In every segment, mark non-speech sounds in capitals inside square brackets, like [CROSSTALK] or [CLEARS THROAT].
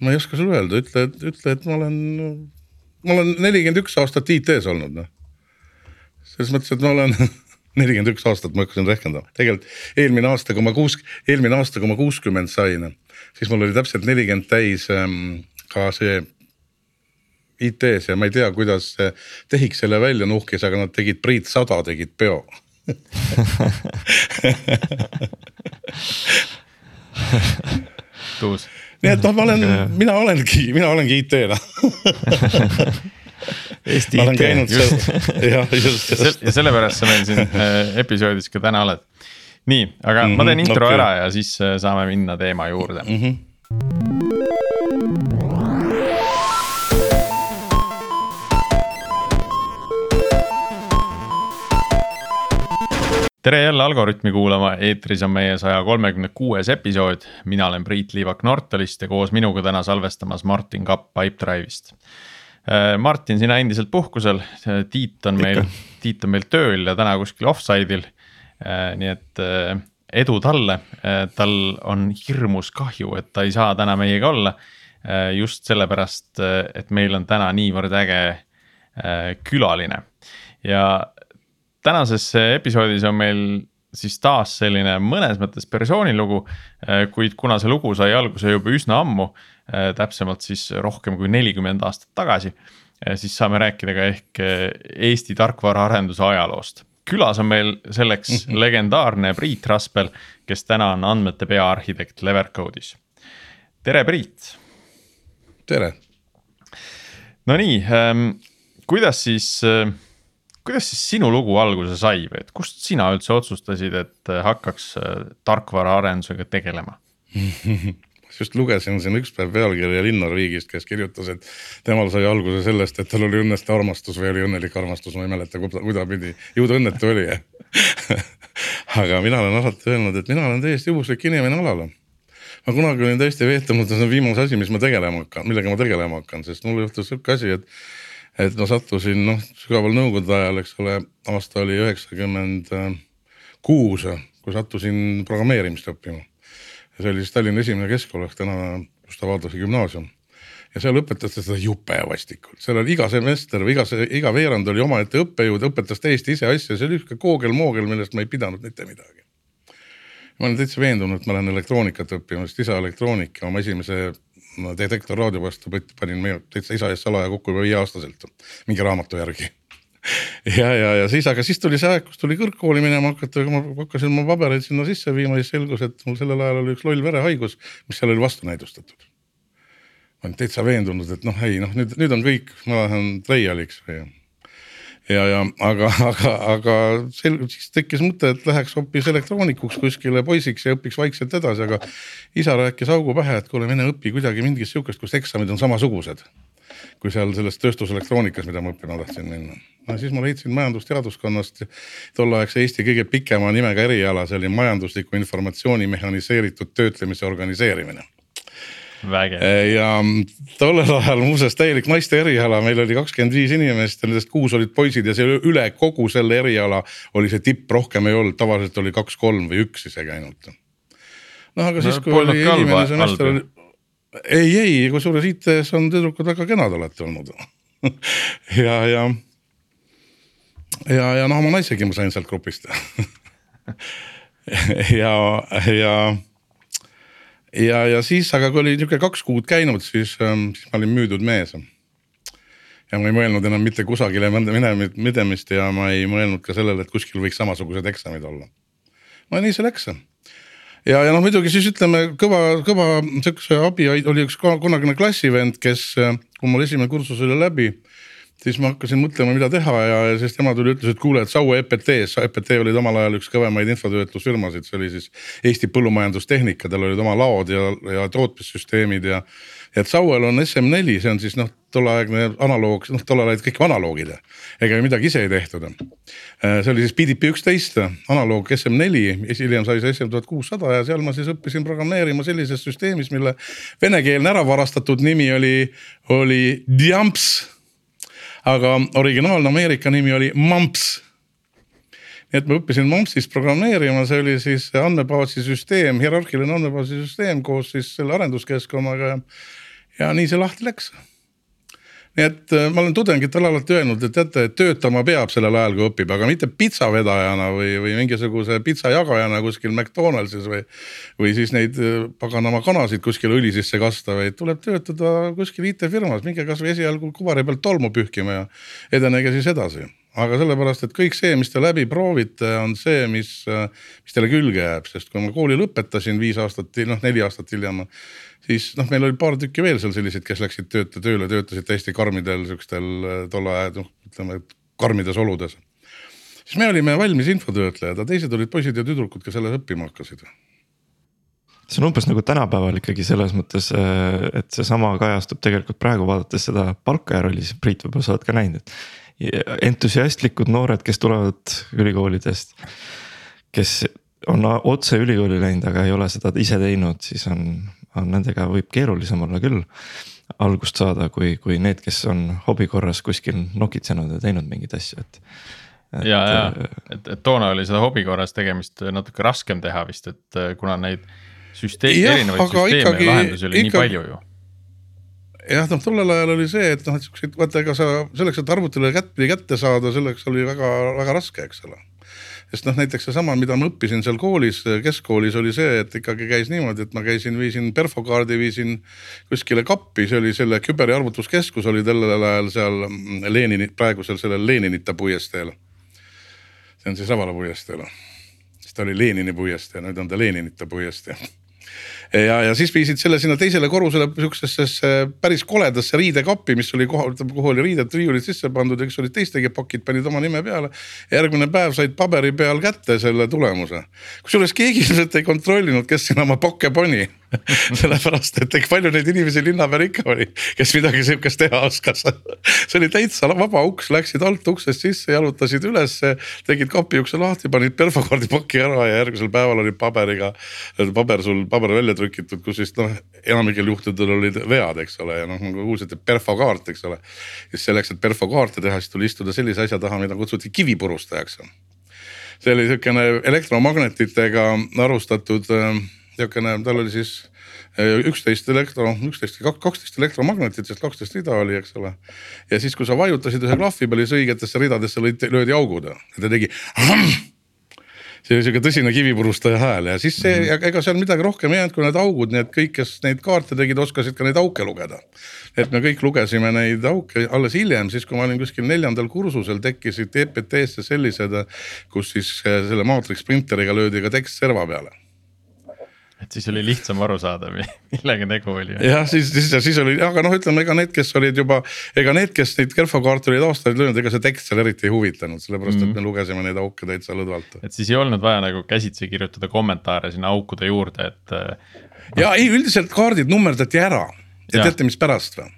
ma ei oska sulle öelda, ütle, ütle, et ma olen, ma olen nelikümmend üks aastat IT-s olnud noh. selles mõttes, et ma olen [LAUGHS] nelikümmend üks aastat ma hakkasin rehkendama, tegelikult eelmine aasta, kui ma kuus, eelmine aasta, kui ma kuuskümmend sain, siis mul oli täpselt nelikümmend täis ähm, ka see IT-s ja ma ei tea, kuidas tehik selle välja nuhkis, aga nad tegid Priit sada tegid peo [LAUGHS] tuus. Nii et noh, ma olen, mina olengi, mina olengi IT-la [LAUGHS] Eesti IT, just. [LAUGHS] jah, just, just. ja sellepärast sa meil siin äh, episoodis ka täna oled. nii, aga mm -hmm, ma teen intro okay. ära ja siis äh, saame minna teema juurde mm. -hmm. Tere jälle Algorütmi kuulama, eetris on meie saja kolmekümne kuues episood. mina olen Priit Liivak Nortalist ja koos minuga täna salvestamas Martin Kapp Pipedrive'ist. Äh, Martin, sina endiselt puhkusel, Tiit on meil, Tiit on meil tööl ja täna kuskil offside'il. Äh, nii et äh, edu talle, tal on hirmus kahju, et ta ei saa täna meiega olla. just sellepärast, et meil on täna niivõrd äge külaline ja tänases episoodis on meil siis taas selline mõnes mõttes persoonilugu, äh, kuid kuna see lugu sai alguse juba üsna ammu, äh, täpsemalt siis rohkem kui nelikümmend aastat tagasi, äh, siis saame rääkida ka ehk Eesti tarkvaraarenduse ajaloost. külas on meil selleks -hmm. legendaarne Priit Raspel, kes täna on andmete peaarhitekt Levercode'is. tere, Priit. tere. Nonii, ähm, kuidas siis kuidas siis sinu lugu alguse sai või, et kust sina üldse otsustasid, et äh, hakkaks äh, tarkvaraarendusega tegelema? [LAUGHS] Just lugesin siin üks päev pealkirja Linnariigist, kes kirjutas, et temal sai alguse sellest, et tal oli õnnestu armastus või oli õnnelik armastus, ma ei mäleta, kuidapidi, ju ta õnnetu oli [LAUGHS] aga mina olen alati öelnud, et mina olen täiesti juhuslik inimene alal. ma kunagi olin täiesti et see on viimase asi, mis ma tegelema hakkan, millega ma tegelema hakkan, sest mul juhtus sihuke asi, et et ma sattusin noh, sügaval nõukogude ajal, eks ole, aasta oli üheksakümmend kuus, kui sattusin programmeerimist õppima. ja see oli siis Tallinna esimene keskkool ehk täna Gustav Adolfi gümnaasium. ja seal õpetati seda jube vastikult, seal oli iga semester või iga, iga veerand oli omaette õppejõud, õpetas täiesti ise asja, see oli sihuke koogel-moogel, millest ma ei pidanud mitte midagi. ma olen täitsa veendunud, et ma lähen elektroonikat õppima, sest isa elektroonika oma esimese Detektor raadio vastu panin meie täitsa isa ees salaja kokku juba viieaastaselt mingi raamatu järgi [LAUGHS] ja, ja, ja siis, aga siis tuli see aeg, kus tuli kõrgkooli minema hakata, ma hakkasin oma pabereid sinna sisse viima, siis selgus, et mul sellel ajal oli üks loll verehaigus, mis seal oli vastunäidustatud. ma olin täitsa veendunud, et noh, ei noh, nüüd, nüüd on kõik, ma lähen treialiks või ja, ja aga, aga, aga sel-, siis tekkis mõte, et läheks hoopis elektroonikuks kuskile poisiks ja õpiks vaikselt edasi, aga isa rääkis augu pähe, et kuule, mine õpi kuidagi mingit sihukest, kus eksamid on samasugused. kui seal selles tööstuselektroonikas, mida ma õppima tahtsin minna. no siis ma leidsin majandusteaduskonnast tolleaegse Eesti kõige pikema nimega eriala, see oli majandusliku informatsiooni mehhaniseeritud töötlemise organiseerimine ja tollel ajal muuseas täielik naiste eriala, meil oli kakskümmend viis inimest ja nendest kuus olid poisid ja see üle kogu selle eriala oli see tipp, rohkem ei olnud, tavaliselt oli kaks-kolm või üks isegi ainult. noh, aga siis no, kui oli esimene semester oli, ei, ei, kusjuures IT-s on tüdrukud väga kenad alati olnud. [LAUGHS] Ja, ja, ja, ja noh, oma naisegi ma sain sealt grupist. [LAUGHS] Ja, ja ja, ja siis, aga kui oli nihuke kaks kuud käinud, siis, ähm, siis ma olin müüdud mees. ja ma ei mõelnud enam mitte kusagile minemist ja ma ei mõelnud ka sellele, et kuskil võiks samasugused eksamid olla. no nii see läks. ja, ja noh, muidugi siis ütleme kõva, kõva sihukese abi oli üks kunagine klassivend, kes, äh, kui mul esimene kursus oli läbi siis ma hakkasin mõtlema, mida teha ja, ja siis tema tuli, ütles, et kuule, et Saue EPT-s, EPT oli omal ajal üks kõvemaid infotöötlusfirmasid, see oli siis Eesti Põllumajandustehnika, tal olid oma laod ja, ja tootmissüsteemid ja. et Sauel on SM4, see on siis noh, tolleaegne analoog, noh tollal olid kõik analoogid ega midagi ise ei tehtud. Äh, see oli siis BDP üksteist, analoog SM4, hiljem sai see SM tuhat kuussada ja seal ma siis õppisin programmeerima sellises süsteemis, mille venekeelne ära varastatud nimi oli, oli Diamps aga originaalne Ameerika nimi oli Mumps nii et ma õppisin Mumpsis programmeerima, see oli siis andmebaasi süsteem, hierarhiline andmebaasi süsteem koos siis selle arenduskeskkonnaga ja. ja nii see lahti läks nii et äh, ma olen tudengitele alati öelnud, et teate, et töötama peab sellel ajal, kui õpib, aga mitte pitsavedajana või, või mingisuguse pitsajagajana kuskil McDonaldsis või. või siis neid äh, paganama kanasid kuskil õli sisse kasta, vaid tuleb töötada kuskil IT-firmas, minge kasvõi esialgu kuvari pealt tolmu pühkima ja edenege siis edasi aga sellepärast, et kõik see, mis te läbi proovite, on see, mis, mis teile külge jääb, sest kui ma kooli lõpetasin viis aastat, noh neli aastat hiljem siis noh, meil oli paar tükki veel seal selliseid, kes läksid tööta tööle, töötasid täiesti karmidel siukstel äh, tolle aja noh, ütleme karmides oludes. siis me olime valmis infotöötlejad, aga teised olid poisid ja tüdrukud, kes alles õppima hakkasid see on umbes nagu tänapäeval ikkagi selles mõttes, äh, et seesama kajastub tegelikult praegu vaadates seda palkaja rollis, Priit, võib-olla sa oled ka näinud, et. Entusiastlikud noored, kes tulevad ülikoolidest, kes on otse ülikooli läinud, aga ei ole seda ise teinud, siis on on nendega võib keerulisem olla küll algust saada, kui, kui need, kes on hobi korras kuskil nokitsenud ja teinud mingeid asju, et. ja, ja et, et toona oli seda hobi korras tegemist natuke raskem teha vist, et kuna neid süsteeme, erinevaid süsteeme ja lahendusi oli ikka... nii palju ju jah, noh tollel ajal oli see, et noh, et siukseid vaata, ega sa selleks, et arvutile kätt, kätte saada, selleks oli väga, väga raske, eks ole. Sest noh, näiteks seesama, mida ma õppisin seal koolis, keskkoolis oli see, et ikkagi käis niimoodi, et ma käisin, viisin perfokaardi, viisin kuskile kappi, see oli selle küber- ja arvutuskeskus oli tollel ajal seal Lenini, praegusel sellel Leninite puiesteel. see on siis Ravala puiesteel, siis ta oli Lenini puiestee, nüüd on ta Leninite puiestee ja, ja siis viisid selle sinna teisele korrusele sihukesesse päris koledasse riidekappi, mis oli kohal, kuhu oli riided, riiulid sisse pandud ja kes olid teistegi pakid, panid oma nime peale. järgmine päev said paberi peal kätte selle tulemuse. kusjuures keegi ilmselt ei kontrollinud, kes sinna oma pakke pani [LAUGHS] sellepärast, et palju neid inimesi linna peal ikka oli, kes midagi sihukest teha oskas [LAUGHS] see oli täitsa vaba uks, läksid alt uksest sisse, jalutasid ülesse, tegid kapi ukse lahti, panid perfokaardi paki ära ja järgmisel päeval oli paberiga, paber sul, paber välja trükitud, kus siis noh, enamikel juhtudel olid vead, eks ole, ja noh nagu kuulsite perfokaart, eks ole. siis selleks, et perfokaarte teha, siis tuli istuda sellise asja taha, mida kutsuti kivipurustajaks. see oli sihukene elektromagnetitega arustatud niisugune, tal oli siis eh, üksteist elektro, üksteist, kaksteist elektromagnetit, sest kaksteist rida oli, eks ole. ja siis, kui sa vajutasid ühe klahvi peale, siis õigetesse ridadesse lõid, löödi augud ja ta tegi. [CLEARS THROAT] see oli sihuke tõsine kivipurustaja hääl ja siis see mm, -hmm. ega seal midagi rohkem ei jäänud, kui need augud, nii et kõik, kes neid kaarte tegid, oskasid ka neid auke lugeda. et me kõik lugesime neid auke alles hiljem, siis kui ma olin kuskil neljandal kursusel, tekkisid EPT-sse sellised, kus siis eh, selle maatrix printeriga löödi ka tekst serva peale et siis oli lihtsam aru saada, millega tegu oli. jah, siis, siis, siis oli, aga noh, ütleme ega need, kes olid juba, ega need, kes neid kerfokaarte olid aastaid löönud, ega see tekst seal eriti ei huvitanud, sellepärast mm -hmm. et me mhm. lugesime neid auke täitsa lõdvalt. et siis ei olnud vaja nagu käsitsi kirjutada kommentaare sinna aukude juurde, et. Äh, ja ei, üldiselt kaardid nummerdati ära ja teate, mispärast või?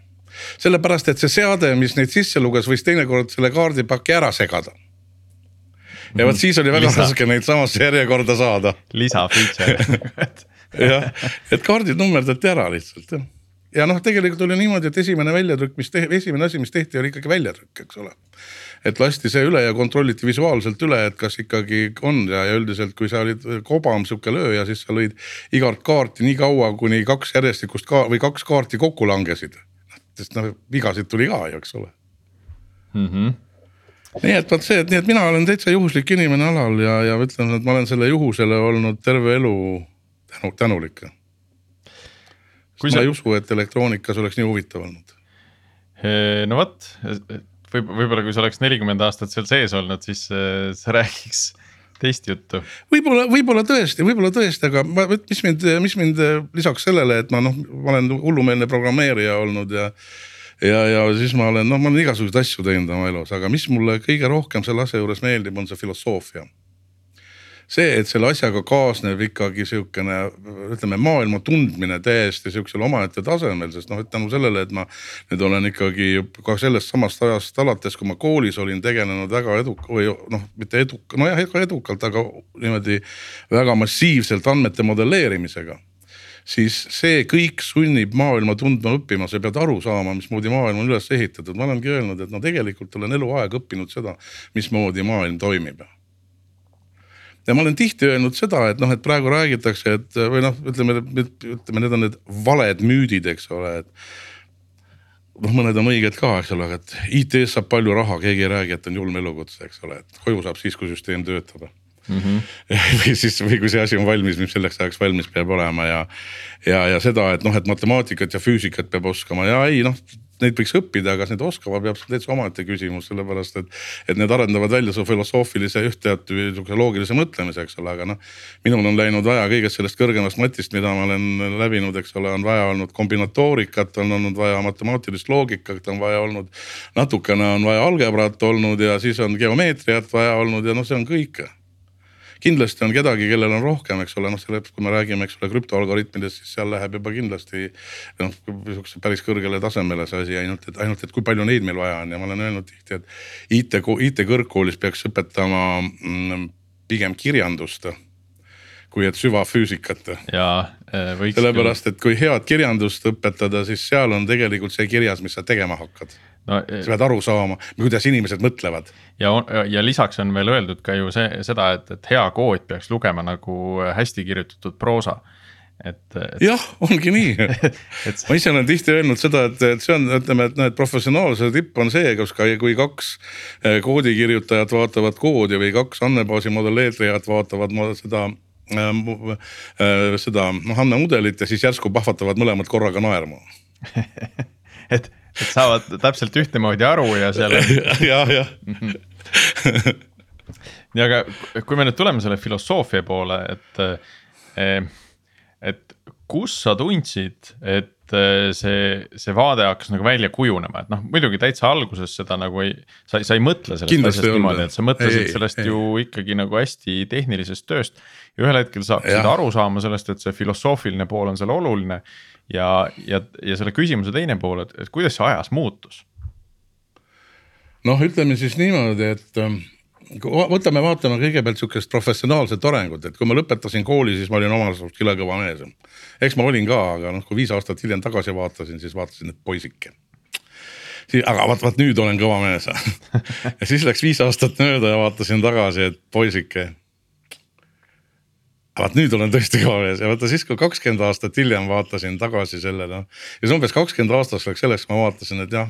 sellepärast, et see seade, mis neid sisse luges, võis teinekord selle kaardipaki ära segada ja vot mhm. siis oli väga Lisa. raske neid samasse järjekorda saada. lisa feature [LAUGHS] [LAUGHS] [LAUGHS] jah, et kaardid nummerdati ära lihtsalt jah. ja noh, tegelikult oli niimoodi, et esimene väljatrükk, mis tehti, esimene asi, mis tehti, oli ikkagi väljatrükk, eks ole. et lasti see üle ja kontrolliti visuaalselt üle, et kas ikkagi on ja, ja üldiselt, kui sa olid kobam sihuke lööja, siis sa lõid igalt kaarti nii kaua, kuni kaks järjestikust ka või kaks kaarti kokku langesid. sest noh, vigasid tuli ka ju, eks ole mm. -hmm nii et vot see, et nii, et mina olen täitsa juhuslik inimene alal ja, ja ütlen, et ma olen selle juhusele olnud terve elu tänu, tänulik. ma sa... ei usu, et elektroonikas oleks nii huvitav olnud. no vot, võib, võib-olla kui sa oleks nelikümmend aastat seal sees olnud, siis äh, sa räägiks teist juttu. võib-olla, võib-olla tõesti, võib-olla tõesti, aga ma, mis mind, mis mind lisaks sellele, et ma noh, ma olen hullumeelne programmeerija olnud ja ja, ja siis ma olen, noh, ma olen igasuguseid asju teinud oma elus, aga mis mulle kõige rohkem selle asja juures meeldib, on see filosoofia. See, et selle asjaga kaasneb ikkagi sihukene, ütleme maailma tundmine täiesti sihukesel omaette tasemel, sest noh, et tänu sellele, et ma nüüd olen ikkagi ka sellest samast ajast alates, kui ma koolis olin tegelenud väga eduka või noh, mitte eduka, nojah, ega edukalt, aga niimoodi väga massiivselt andmete modelleerimisega siis see kõik sunnib maailma tundma õppima, sa pead aru saama, mismoodi maailm on üles ehitatud, ma olengi öelnud, et no tegelikult olen eluaeg õppinud seda, mismoodi maailm toimib ja ma olen tihti öelnud seda, et noh, et praegu räägitakse, et või noh, ütleme, ütleme, need on need valed müüdid, eks ole, et noh, mõned on õiged ka, eks ole, aga et IT-s saab palju raha, keegi ei räägi, et on julm elukutse, eks ole, et koju saab siis, kui süsteem töötab mm. -hmm. [LAUGHS] või siis, või kui see asi on valmis, mis selleks ajaks valmis peab olema ja, ja, ja seda, et noh, et matemaatikat ja füüsikat peab oskama ja ei noh neid võiks õppida, kas neid oskama peab, täitsa omaette küsimus, sellepärast et. et need arendavad välja su filosoofilise ühteaatu sihukese loogilise mõtlemise, eks ole, aga noh. minul on läinud vaja kõigest sellest kõrgemast matist, mida ma olen läbinud, eks ole, on vaja olnud kombinatoorikat, on olnud vaja matemaatilist loogikat, on vaja olnud. natukene on vaja algebrat olnud ja siis on geomeetriat vaja olnud ja noh, see on kõik kindlasti on kedagi, kellel on rohkem, eks ole, noh selle, kui me räägime, eks ole, krüptoalgoritmidest, siis seal läheb juba kindlasti. noh, sihukese päris kõrgele tasemele see asi ainult, et ainult, et kui palju neid meil vaja on ja ma olen öelnud tihti, et. IT, IT-kõrgkoolis peaks õpetama mm, pigem kirjandust kui et süvafüüsikat. äh, sellepärast, et kui head kirjandust õpetada, siis seal on tegelikult see kirjas, mis sa tegema hakkad no,. Sa pead aru saama, kuidas inimesed mõtlevad. ja, ja lisaks on veel öeldud ka ju see, seda, et, et hea kood peaks lugema nagu hästi kirjutatud proosa et, et.... jah, ongi nii [LAUGHS] et... ma ise olen tihti öelnud seda, et, et see on, ütleme, et noh, et professionaalsuse tipp on see, kus ka, kui kaks eh, koodikirjutajat vaatavad koodi või kaks andmebaasi modelleerijat vaatavad seda äh, äh, seda noh andmemudelit ja siis järsku pahvatavad mõlemad korraga naerma [LAUGHS] et saavad täpselt ühtemoodi aru ja seal on. [LAUGHS] jah, jah. nii, aga kui me nüüd tuleme selle filosoofia poole, et, eh, et kus sa tundsid, et eh, see, see vaade hakkas nagu välja kujunema, et noh, muidugi täitsa alguses seda nagu ei. sa, sa ei mõtle sellest Kindlasti asjast niimoodi, et sa mõtlesid ei, sellest ei. ju ikkagi nagu hästi tehnilisest tööst. ja ühel hetkel sa hakkasid aru saama sellest, et see filosoofiline pool on seal oluline ja, ja, ja selle küsimuse teine pool, et, et kuidas see ajas muutus? noh, ütleme siis niimoodi, et ähm, võtame, vaatame kõigepealt sihukest professionaalset arengut, et kui ma lõpetasin kooli, siis ma olin omas arust kilekõva mees. eks ma olin ka, aga noh, kui viis aastat hiljem tagasi vaatasin, siis vaatasin, et poisike aga vaat, vaat nüüd olen kõva mees [LAUGHS] ja siis läks viis aastat mööda ja vaatasin tagasi, et poisike vaat nüüd olen tõesti kõva mees ja vaata siis, kui kakskümmend aastat hiljem vaatasin tagasi sellele. ja see umbes kakskümmend aastat läks selleks, ma vaatasin, et jah,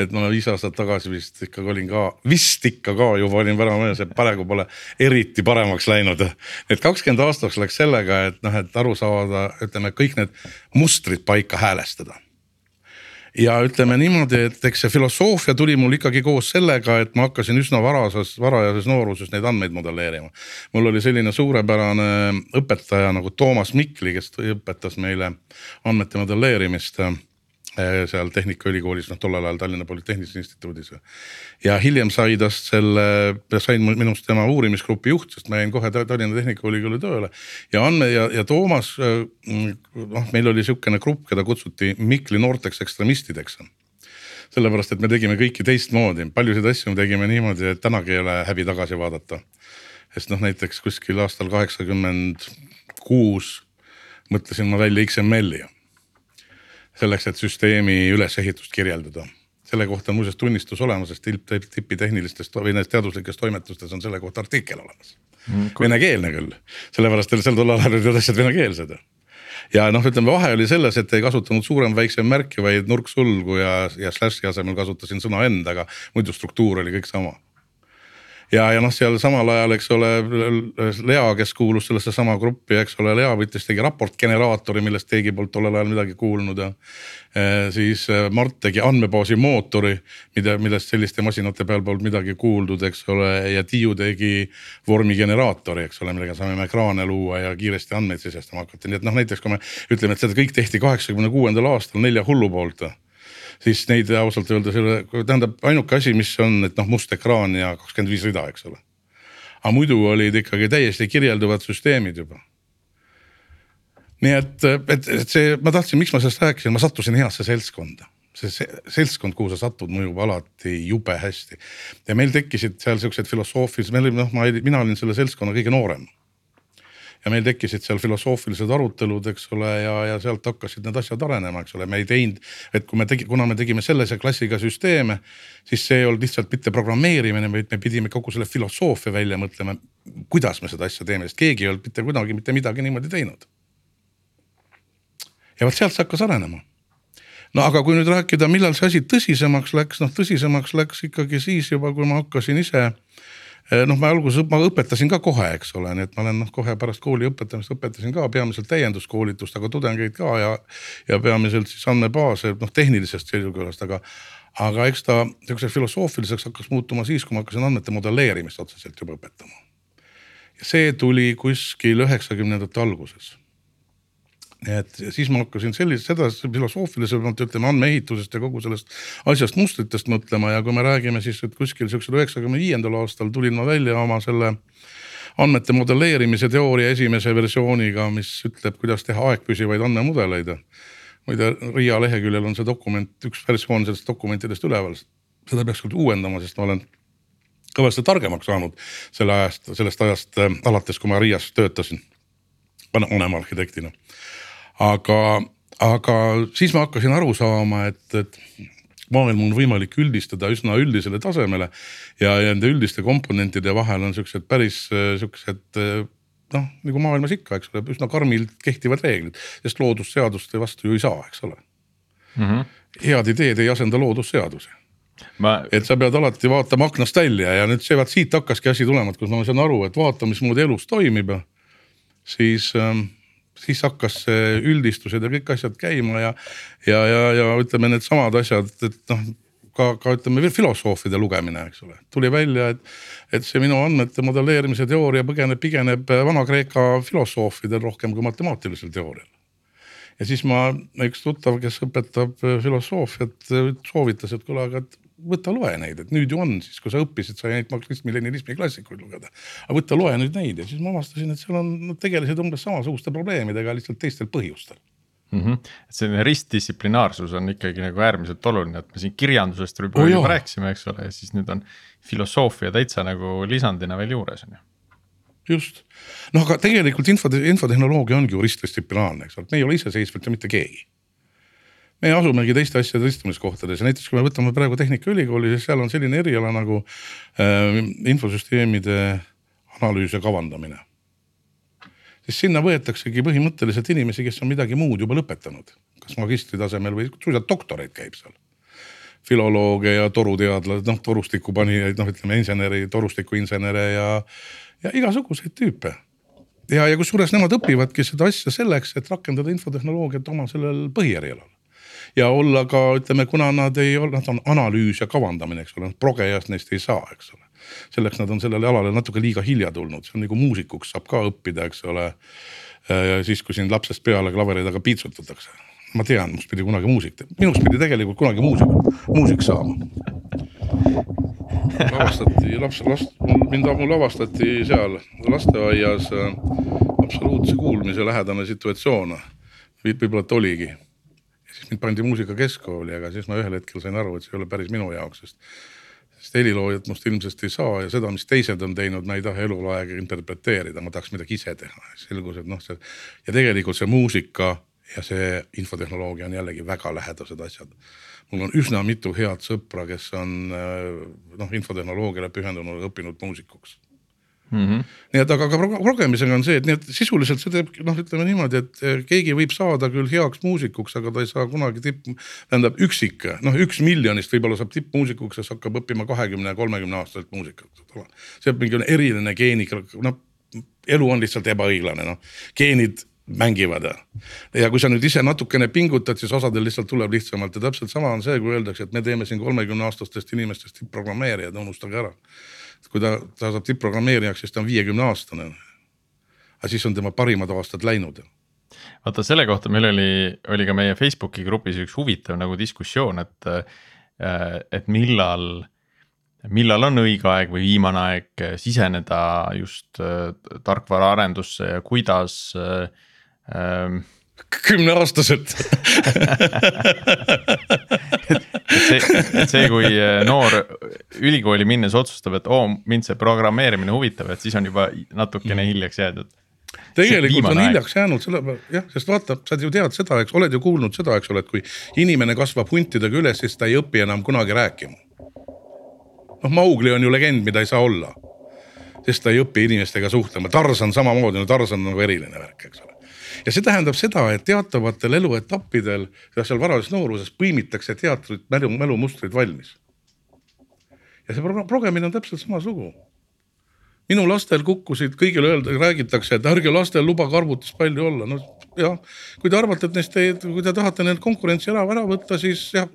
et ma viis aastat tagasi vist ikkagi olin ka, vist ikka ka juba olin värava mees, et praegu pole eriti paremaks läinud. et kakskümmend aastaks läks sellega, et noh, et aru saada, ütleme kõik need mustrid paika häälestada ja ütleme niimoodi, et eks see filosoofia tuli mul ikkagi koos sellega, et ma hakkasin üsna varases, varajases nooruses neid andmeid modelleerima. mul oli selline suurepärane õpetaja nagu Toomas Mikli, kes õpetas meile andmete modelleerimist seal Tehnikaülikoolis, noh tollel ajal Tallinna Polütehnilises Instituudis. ja hiljem sai tast selle, sain minust tema uurimisgrupi juht, sest ma jäin kohe Tallinna Tehnikaülikooli tööle. ja andme ja, ja Toomas, eh, noh, meil oli sihukene grupp, keda kutsuti Mikli noorteks ekstremistideks sellepärast, et me tegime kõiki teistmoodi, paljusid asju me tegime niimoodi, et tänagi ei ole häbi tagasi vaadata. sest noh, näiteks kuskil aastal kaheksakümmend kuus mõtlesin ma välja XML-i selleks, et süsteemi ülesehitust kirjeldada selle kohta on muuseas tunnistus olemas, sest tipi tehnilistest või nendes teaduslikes toimetustes on selle kohta artikkel olemas mm,. Venekeelne küll, sellepärast et sel tollal ajal olid need asjad venekeelsed. ja noh, ütleme vahe oli selles, et ei kasutanud suurem-väiksem märki, vaid nurksulgu ja, ja slash'i asemel kasutasin sõna end, aga muidu struktuur oli kõik sama ja, ja noh, seal samal ajal, eks ole, Lea, kes kuulus sellesse sama gruppi, eks ole, Lea võttis, tegi raportgeneraatori, millest keegi polnud tollel ajal midagi kuulnud ja. Eh, siis eh, Mart tegi andmebaasi mootori, mida, millest selliste masinate peal polnud midagi kuuldud, eks ole, ja Tiiu tegi vormigeneraatori, eks ole, millega saame ekraane luua ja kiiresti andmeid sisestama hakata, nii et noh, näiteks kui me ütleme, et seda kõik tehti kaheksakümne kuuendal aastal nelja hullu poolt siis neid ausalt öeldes ei ole, tähendab ainuke asi, mis on, et noh, must ekraan ja kakskümmend viis rida, eks ole. aga muidu olid ikkagi täiesti kirjelduvad süsteemid juba. nii et, et, et see, ma tahtsin, miks ma sellest rääkisin, ma sattusin heasse seltskonda see, seltskond, kuhu sa satud, mõjub alati jube hästi. ja meil tekkisid seal siuksed filosoofilised, me olime noh, ma, mina olin selle seltskonna kõige noorem ja meil tekkisid seal filosoofilised arutelud, eks ole, ja, ja sealt hakkasid need asjad arenema, eks ole, me ei teinud. et kui me tegi, kuna me tegime sellise klassiga süsteeme, siis see ei olnud lihtsalt mitte programmeerimine, vaid me pidime kogu selle filosoofia välja mõtlema. kuidas me seda asja teeme, sest keegi ei olnud mitte kunagi mitte midagi niimoodi teinud. ja vot sealt see hakkas arenema no aga kui nüüd rääkida, millal see asi tõsisemaks läks, noh tõsisemaks läks ikkagi siis juba, kui ma hakkasin ise Eh, noh, ma alguses, ma õpetasin ka kohe, eks ole, nii et ma olen noh, kohe pärast kooli õpetamist õpetasin ka peamiselt täienduskoolitust, aga tudengeid ka ja. ja peamiselt siis andmebaase, noh tehnilisest seisukohast, aga, aga eks ta sihukeseks filosoofiliseks hakkas muutuma siis, kui ma hakkasin andmete modelleerimist otseselt juba õpetama. ja see tuli kuskil üheksakümnendate alguses et siis ma hakkasin sellist, seda filosoofilisemalt ütleme andmeehitusest ja kogu sellest asjast mustritest mõtlema ja kui me räägime siis, et kuskil siuksel üheksakümne viiendal aastal tulin ma välja oma selle andmete modelleerimise teooria esimese versiooniga, mis ütleb, kuidas teha aegpüsivaid andmemudeleid. muide, RIA leheküljel on see dokument, üks versioon sellest dokumentidest üleval. seda peaks küll uuendama, sest ma olen kõvasti targemaks saanud selle ajast, sellest ajast äh, alates, kui ma RIA-s töötasin vanema arhitektina aga, aga siis ma hakkasin aru saama, et, et maailm on võimalik üldistada üsna üldisele tasemele. ja, nende üldiste komponentide vahel on siuksed päris siuksed noh, nagu maailmas ikka, eks ole, üsna karmilt kehtivad reeglid, sest loodusseaduste vastu ju ei saa, eks ole mm. -hmm. head ideed ei asenda loodusseadusi ma... et sa pead alati vaatama aknast välja ja nüüd see vaat siit hakkaski asi tulema, et kus ma saan aru, et vaata, mismoodi elus toimib ja siis ähm, siis hakkas see üldistused ja kõik asjad käima ja, ja, ja, ja ütleme, needsamad asjad, et noh ka, ka ütleme filosoofide lugemine, eks ole, tuli välja, et, et see minu andmete modelleerimise teooria põgeneb, pigeneb Vana-Kreeka filosoofidel rohkem kui matemaatilisel teoorial. ja siis ma, üks tuttav, kes õpetab filosoofiat, soovitas, et kuule, aga et võta loe neid, et nüüd ju on siis, kui sa õppisid, sai ainult marksismi-leninismi klassikuid lugeda. aga võta loe nüüd neid ja siis ma avastasin, et seal on, nad tegelesid umbes samasuguste probleemidega, lihtsalt teistel põhjustel mm. -hmm. et selline ristdistsiplinaarsus on ikkagi nagu äärmiselt oluline, et me siin kirjandusest võib-olla oh, juba rääkisime, eks ole, ja siis nüüd on filosoofia täitsa nagu lisandina veel juures on ju just, noh, aga tegelikult info, infotehnoloogia ongi ju ristdistsiplinaarne, eks ole, me ei ole iseseisvalt ju mitte keegi me asumegi teiste asjade istumiskohtades ja näiteks kui me võtame praegu Tehnikaülikooli, siis seal on selline eriala nagu äh, infosüsteemide analüüs ja kavandamine. siis sinna võetaksegi põhimõtteliselt inimesi, kes on midagi muud juba lõpetanud, kas magistri tasemel või suisa doktoreid käib seal filolooge ja toruteadlased, noh torustikupanijaid, noh ütleme inseneri, torustikuinsenere ja, ja igasuguseid tüüpe. ja, ja kusjuures nemad õpivadki seda asja selleks, et rakendada infotehnoloogiat oma sellel põhierialal ja olla ka ütleme, kuna nad ei ole, nad on analüüs ja kavandamine, eks ole, progejast neist ei saa, eks ole. selleks nad on sellele alale natuke liiga hilja tulnud, see on nagu muusikuks saab ka õppida, eks ole. siis, kui sind lapsest peale klaveri taga piitsutatakse, ma tean, must pidi kunagi muusik, minust pidi tegelikult kunagi muusik, muusik saama lavastati laps, last, mind, mul avastati seal lasteaias äh, absoluutse kuulmise lähedane situatsioon. võib-olla ta oligi mind pandi muusika keskkooli, aga siis ma ühel hetkel sain aru, et see ei ole päris minu jaoks, sest. sest heliloojat must ilmselt ei saa ja seda, mis teised on teinud, ma ei taha eluaega interpreteerida, ma tahaks midagi ise teha. selgus, et noh, see ja tegelikult see muusika ja see infotehnoloogia on jällegi väga lähedased asjad. mul on üsna mitu head sõpra, kes on noh, infotehnoloogiale pühendunud, õppinud muusikuks Mm -hmm. nii et aga ka progemisega on see, et nii et sisuliselt see teeb noh, ütleme niimoodi, et eh, keegi võib saada küll heaks muusikuks, aga ta ei saa kunagi tipp, tähendab üksik, noh üks miljonist võib-olla saab tippmuusikuks, kes hakkab õppima kahekümne, kolmekümne aastaselt muusikat. see on mingi eriline geeni, noh elu on lihtsalt ebaõiglane, noh geenid mängivad ja kui sa nüüd ise natukene pingutad, siis osadel lihtsalt tuleb lihtsamalt ja täpselt sama on see, kui öeldakse, et me teeme siin kolmekümne aastastest inimestest tipp-programmeerijad, unustage ära kui ta, ta saab tippprogrammeerijaks, siis ta on viiekümne aastane. aga siis on tema parimad aastad läinud vaata selle kohta meil oli, oli ka meie Facebooki grupis üks huvitav nagu diskussioon, et, äh, et millal, millal on õige aeg või viimane aeg siseneda just äh, tarkvaraarendusse ja kuidas äh, äh, kümneaastaselt [LAUGHS] et see, et see, kui äh, noor ülikooli minnes otsustab, et oo, mind see programmeerimine huvitab, et siis on juba natukene hiljaks jäädud. Tegelikult on hiljaks jäänud selle peale, jah, sest vaata, sa ju tead seda, eks oled ju kuulnud seda, eks ole, et kui inimene kasvab huntidega üles, siis ta ei õpi enam kunagi rääkima. noh, Maugli on ju legend, mida ei saa olla. sest ta ei õpi inimestega suhtlema, Tarzan samamoodi, no Tarzan on nagu eriline värk, eks ole ja see tähendab seda, et teatavatel eluetappidel, seal varalises nooruses põimitakse teatrit mälu, mälumustrid valmis. ja see progemine on täpselt sama lugu minu lastel kukkusid, kõigile öelda, räägitakse, et ärge lastel lubage arvutis palju olla, no jah. kui te arvate, et neist ei, kui te tahate neilt konkurentsi ära, ära võtta, siis jah.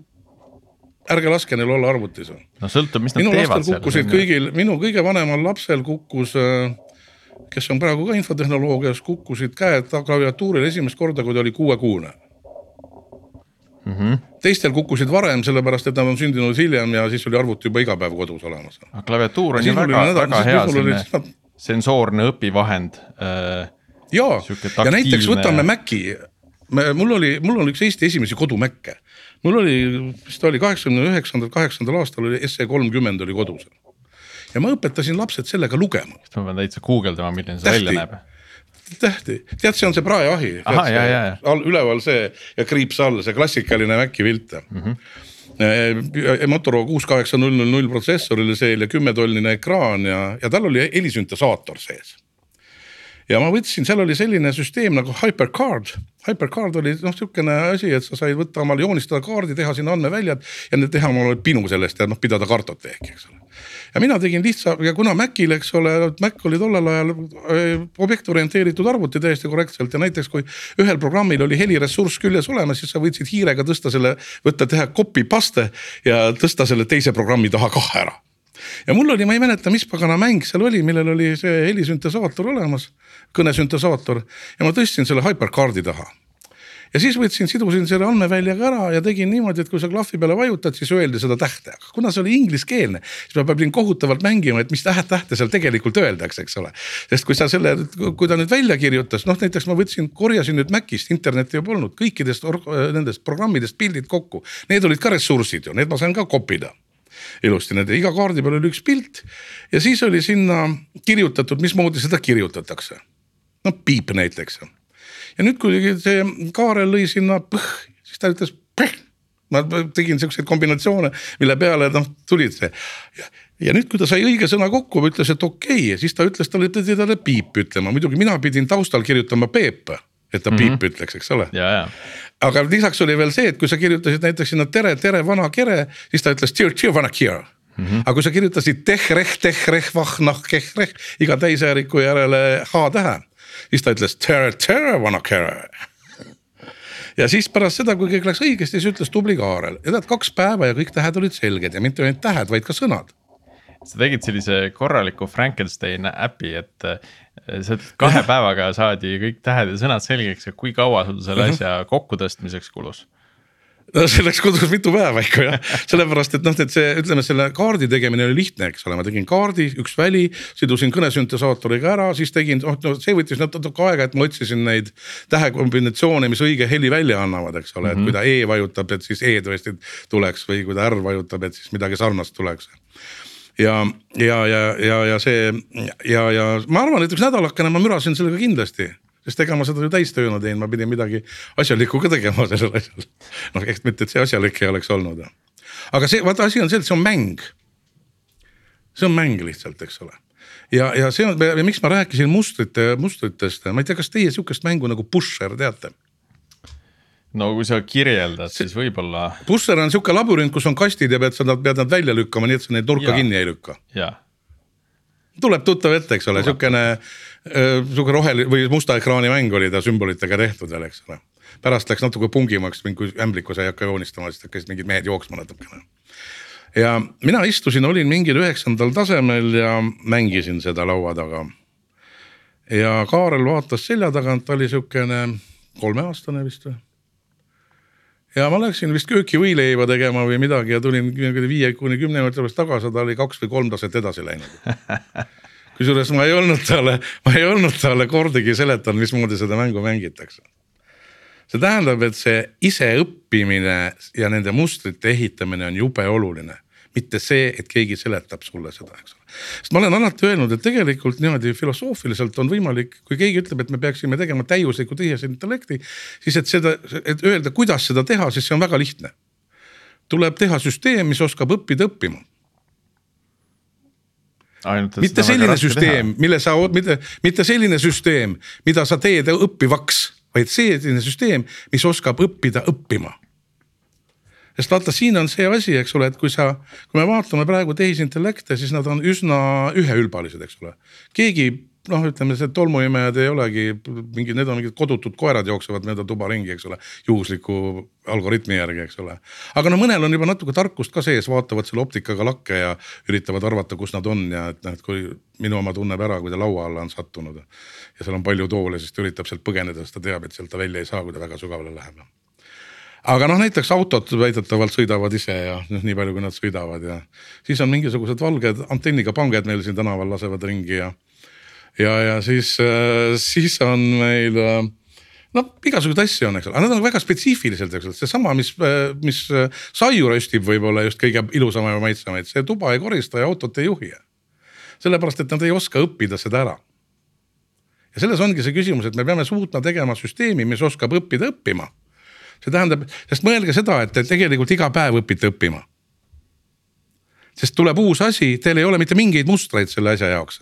ärge laske neil olla arvutis. no sõltub, mis nad minu teevad seal. kukkusid kõigil, minu kõige vanemal lapsel kukkus, kes on praegu ka infotehnoloogias, kukkusid käed klaviatuuril esimest korda, kui ta oli kuuekuune mm. -hmm. teistel kukkusid varem, sellepärast et nad on sündinud hiljem ja siis oli arvuti juba iga päev kodus olemas. klaviatuur on ju väga, väga hea selline oli... sensoorne õpivahend äh,. ja, ja näiteks võtame Maci, mul oli, mul oli üks Eesti esimesi kodumäkke. mul oli, vist oli kaheksakümne üheksandal, kaheksandal aastal oli SE kolmkümmend oli kodus ja ma õpetasin lapsed sellega lugema. ma pean täitsa guugeldama, milline see välja näeb tähti, tead, see on see praeahi. üleval see ja kriips all, see klassikaline Maci pilt mm. -hmm. Motorola kuus kaheksa null null null protsessor oli seal ja kümmetolline ekraan ja, ja tal oli helisüntesaator sees ja ma võtsin, seal oli selline süsteem nagu HyperCard. HyperCard oli noh, sihukene asi, et sa said võtta omale joonistada kaardi, teha sinna andmeväljad ja teha omale pinu sellest ja noh, pidada kartoteeki, eks ole ja mina tegin lihtsa ja kuna Macil, eks ole, Mac oli tollel ajal äh, objektorienteeritud arvuti täiesti korrektselt ja näiteks kui ühel programmil oli heliressurss küljes olemas, siis sa võtsid hiirega tõsta selle, võtta, teha copy paste ja tõsta selle teise programmi taha kah ära. Ja mul oli, ma ei mäleta, mis pagana mäng seal oli, millel oli see helisüntesaator olemas, kõnesüntesaator ja ma tõstsin selle HyperCardi taha ja siis võtsin, sidusin selle andmeväljaga ära ja tegin niimoodi, et kui sa klahvi peale vajutad, siis öeldi seda tähte, aga kuna see oli ingliskeelne, siis ma pidin kohutavalt mängima, et mis täht, tähte seal tegelikult öeldakse, eks ole. sest kui sa selle, kui ta nüüd välja kirjutas, noh näiteks ma võtsin, korjasin nüüd Macist, internetti ju polnud, kõikidest nendest programmidest pildid kokku. Need olid ka ressursid ju, need ma sain ka kopida ilusti, need iga kaardi peal oli üks pilt ja siis oli sinna kirjutatud, mismoodi seda kirjutatakse. no piip näiteks ja nüüd, kui see Kaarel lõi sinna põh, siis ta ütles põh. ma tegin siukseid kombinatsioone, mille peale noh tulid see ja, nüüd, kui ta sai õige sõna kokku, ütles, et okei okay, siis ta ütles talle, pidi talle piip ütlema, muidugi mina pidin taustal kirjutama Peep, et ta mm -hmm. piip ütleks, eks ole. aga lisaks oli veel see, et kui sa kirjutasid näiteks sinna tere, tere, vana kere, siis ta ütles tšir, tšir, vana kjer Mm -hmm. aga kui sa kirjutasid tehreh, tehreh, vah, noh, kehreh iga täishääriku järele H-tähe, siis ta ütles tere, tere, vana kere ja siis pärast seda, kui kõik läks õigesti, siis ütles tubli Kaarel ja tead kaks päeva ja kõik tähed olid selged ja mitte ainult tähed, vaid ka sõnad. sa tegid sellise korraliku Frankenstein äpi, et äh, sa kahe päevaga saadi kõik tähed ja sõnad selgeks ja kui kaua sul selle mhm. asja kokkutõstmiseks kulus? No see läks kodus mitu päeva ikka jah, sellepärast et noh, et see, ütleme selle kaardi tegemine oli lihtne, eks ole, ma tegin kaardi, üks väli, sidusin kõnesüntesaatoriga ära, siis tegin, noh no see võttis natuke aega, et ma otsisin neid tähekombinatsioone, mis õige heli välja annavad, eks ole. Et kui ta E vajutab, et siis E tõesti tuleks või kui ta R vajutab, et siis midagi sarnast tuleks. Ja, ja, ja, ja, ja see ja, ja ma arvan, et üks nädalakene ma mürasin sellega kindlasti sest ega ma seda ju täistööna teinud, ma pidin midagi asjalikku ka tegema sellel asjal. noh, eks mitte, et see asjalik ei oleks olnud. aga see, vaata asi on see, et see on mäng. see on mäng lihtsalt, eks ole. ja, ja see on, miks ma rääkisin mustrite, mustritest, ma ei tea, kas teie sihukest mängu nagu Pusher teate? no kui sa kirjeldad, siis võib-olla. Pusher on sihuke labürint, kus on kastid ja pead sa nad, pead nad välja lükkama, nii et sa neid nurka ja. kinni ei lükka. tuleb tuttav ette, eks ole, sihukene sihuke roheline või musta ekraani mäng oli ta sümbolitega tehtud veel, eks ole. pärast läks natuke pungimaks, kui ämbliku sai hakka joonistama, siis hakkasid mingid mehed jooksma natukene. ja mina istusin, olin mingil üheksandal tasemel ja mängisin seda laua taga. ja Kaarel vaatas selja tagant, ta oli sihukene kolmeaastane vist või ja ma läksin vist köögivõileiva tegema või midagi ja tulin viie kuni kümne minuti pärast tagasi, ta oli kaks või kolm taset edasi läinud [LAUGHS] kusjuures ma ei olnud talle, ma ei olnud talle kordagi seletanud, mismoodi seda mängu mängitakse. see tähendab, et see iseõppimine ja nende mustrite ehitamine on jube oluline mitte see, et keegi seletab sulle seda, eks ole. sest ma olen alati öelnud, et tegelikult niimoodi filosoofiliselt on võimalik, kui keegi ütleb, et me peaksime tegema täiuslikku tehisintellekti. siis, et seda, et öelda, kuidas seda teha, siis see on väga lihtne. tuleb teha süsteem, mis oskab õppida õppima. Mitte selline süsteem, mille sa, mitte, mitte selline süsteem, mida sa teed õppivaks, vaid selline süsteem, mis oskab õppida õppima. sest vaata, siin on see asi, eks ole, et kui sa, kui me vaatame praegu tehisintellekte, siis nad on üsna üheülbalised, eks ole. keegi noh, ütleme see tolmuimejad ei olegi mingid, need on mingid kodutud koerad jooksevad mööda tuba ringi, eks ole, juhusliku algoritmi järgi, eks ole. aga no mõnel on juba natuke tarkust ka sees, vaatavad selle optikaga lakke ja üritavad arvata, kus nad on ja et noh, et kui minu oma tunneb ära, kui ta laua alla on sattunud. ja seal on palju toole, siis ta üritab sealt põgeneda, sest ta teab, et sealt ta välja ei saa, kui ta väga sügavale läheb aga noh, näiteks autod väidetavalt sõidavad ise ja noh, nii palju, kui nad sõidavad ja siis on mingisugused valged antenniga panged meil siin tänaval lasevad ringi ja ja, ja siis, äh, siis on meil äh, noh, igasuguseid asju on, eks ole, aga nad on väga spetsiifilised, eks ole, seesama, mis, äh, mis saiu röstib võib-olla just kõige ilusamaid ja maitsemaid, see tuba ei korista ja autot ei juhi. sellepärast, et nad ei oska õppida seda ära. ja selles ongi see küsimus, et me peame suutma tegema süsteemi, mis oskab õppida õppima. see tähendab, sest mõelge seda, et te tegelikult iga päev õpite õppima. sest tuleb uus asi, teil ei ole mitte mingeid mustreid selle asja jaoks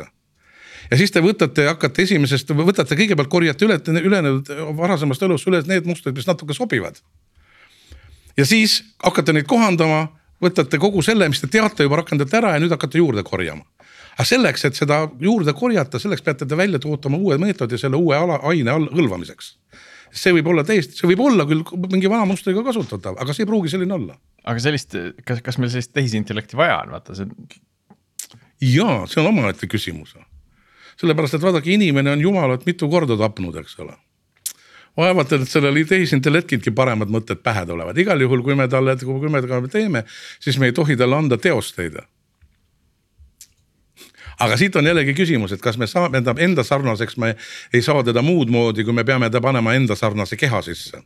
ja siis te võtate, hakkate esimesest, võtate kõigepealt korjate üle, ülejäänud varasemast elust üles need mustrid, mis natuke sobivad. ja siis hakkate neid kohandama, võtate kogu selle, mis te teate juba, rakendate ära ja nüüd hakkate juurde korjama. aga selleks, et seda juurde korjata, selleks peate te välja tootma uue meetodi selle uue ala, aine all hõlvamiseks see võib olla täiesti, see võib olla küll mingi vana mustriga kasutatav, aga see ei pruugi selline olla. aga sellist, kas, kas meil sellist tehisintellekti vaja on, vaata see. jaa, see on omaette küsimus sellepärast et vaadake, inimene on jumalat mitu korda tapnud, eks ole. Vaevalt, et sellele tehisintellektiltki paremad mõtted pähe tulevad, igal juhul, kui me talle, kui me temaga teeme, siis me ei tohi talle anda teosteid. aga siit on jällegi küsimus, et kas me saame enda sarnaseks, me ei saa teda muud moodi, kui me peame ta panema enda sarnase keha sisse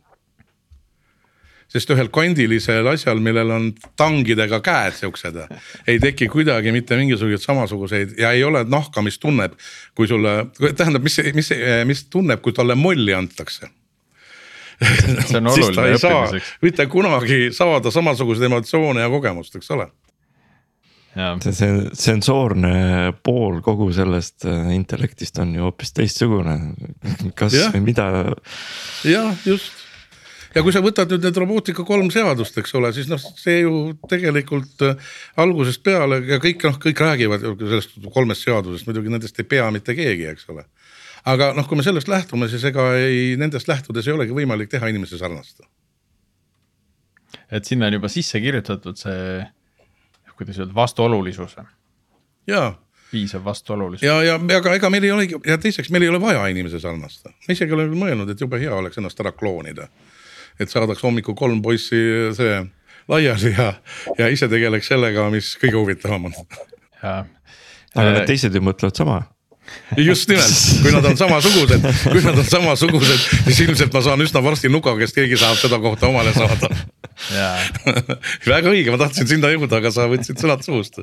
sest ühel kandilisel asjal, millel on tangidega käed siuksed, ei teki kuidagi mitte mingisuguseid samasuguseid ja ei ole nahka, mis tunneb, kui sulle, tähendab, mis, mis, mis tunneb, kui talle molli antakse see on oluline õppimiseks. mitte kunagi saada samasuguseid emotsioone ja kogemust, eks ole. see, see sensoorne pool kogu sellest äh, intellektist on ju hoopis teistsugune, kas ja. või mida. jah, just ja kui sa võtad nüüd need robootika kolm seadust, eks ole, siis noh, see ju tegelikult äh, algusest peale ja kõik noh, kõik räägivad sellest kolmest seadusest, muidugi nendest ei pea mitte keegi, eks ole. aga noh, kui me sellest lähtume, siis ega ei, nendest lähtudes ei olegi võimalik teha inimese sarnast. et sinna on juba sisse kirjutatud see, kuidas öelda, vastuolulisuse. jaa piisav vastuolulisus. ja, ja aga ega meil ei olegi ja teiseks meil ei ole vaja inimese sarnast. ma isegi olen mõelnud, et jube hea oleks ennast ära kloonida et saadaks hommikul kolm poissi see laiali ja, ja ise tegeleks sellega, mis kõige huvitavam on. aga need teised ju mõtlevad sama. Just nimelt, kui nad on samasugused, kui nad on samasugused, siis ilmselt ma saan üsna varsti nuka, kes keegi saab seda kohta omale saada. [LAUGHS] Väga õige, ma tahtsin sinna jõuda, aga sa võtsid sõnad suust.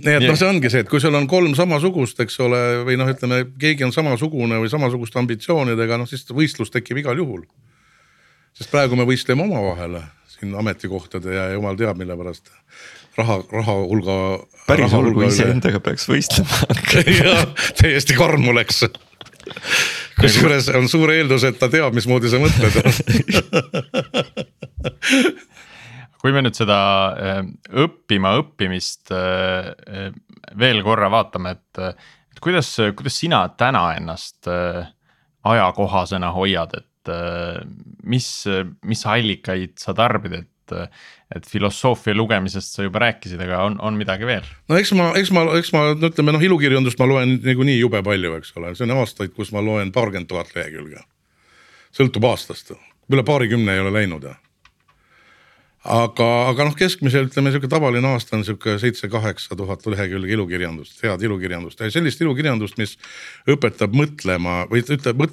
Nii et noh, see ongi see, et kui sul on kolm samasugust, eks ole, või noh, ütleme, keegi on samasugune või samasuguste ambitsioonidega, noh siis võistlus tekib igal juhul sest praegu me võistleme omavahel siin ametikohtade ja jumal teab, mille pärast raha, raha hulga. päris hull, kui iseendaga peaks võistlema [LAUGHS] jah, täiesti karm oleks. kusjuures on suur eeldus, et ta teab, mismoodi sa mõtled [LAUGHS] kui me nüüd seda äh, õppima õppimist äh, äh, veel korra vaatame, et, et kuidas, kuidas sina täna ennast ajakohasena hoiad, et et äh, mis, mis allikaid sa tarbid, et, et filosoofia lugemisest sa juba rääkisid, aga on, on midagi veel? no eks ma, eks ma, eks ma no ütleme noh, ilukirjandust ma loen niikuinii jube palju, eks ole, see on aastaid, kus ma loen paarkümmend tuhat lehekülge. sõltub aastast, üle paarikümne ei ole läinud aga, aga noh, keskmiselt ütleme sihuke tavaline aasta on sihuke seitse-kaheksa tuhat lehekülge ilukirjandust, head ilukirjandust ja sellist ilukirjandust, mis õpetab mõtlema või ütleb,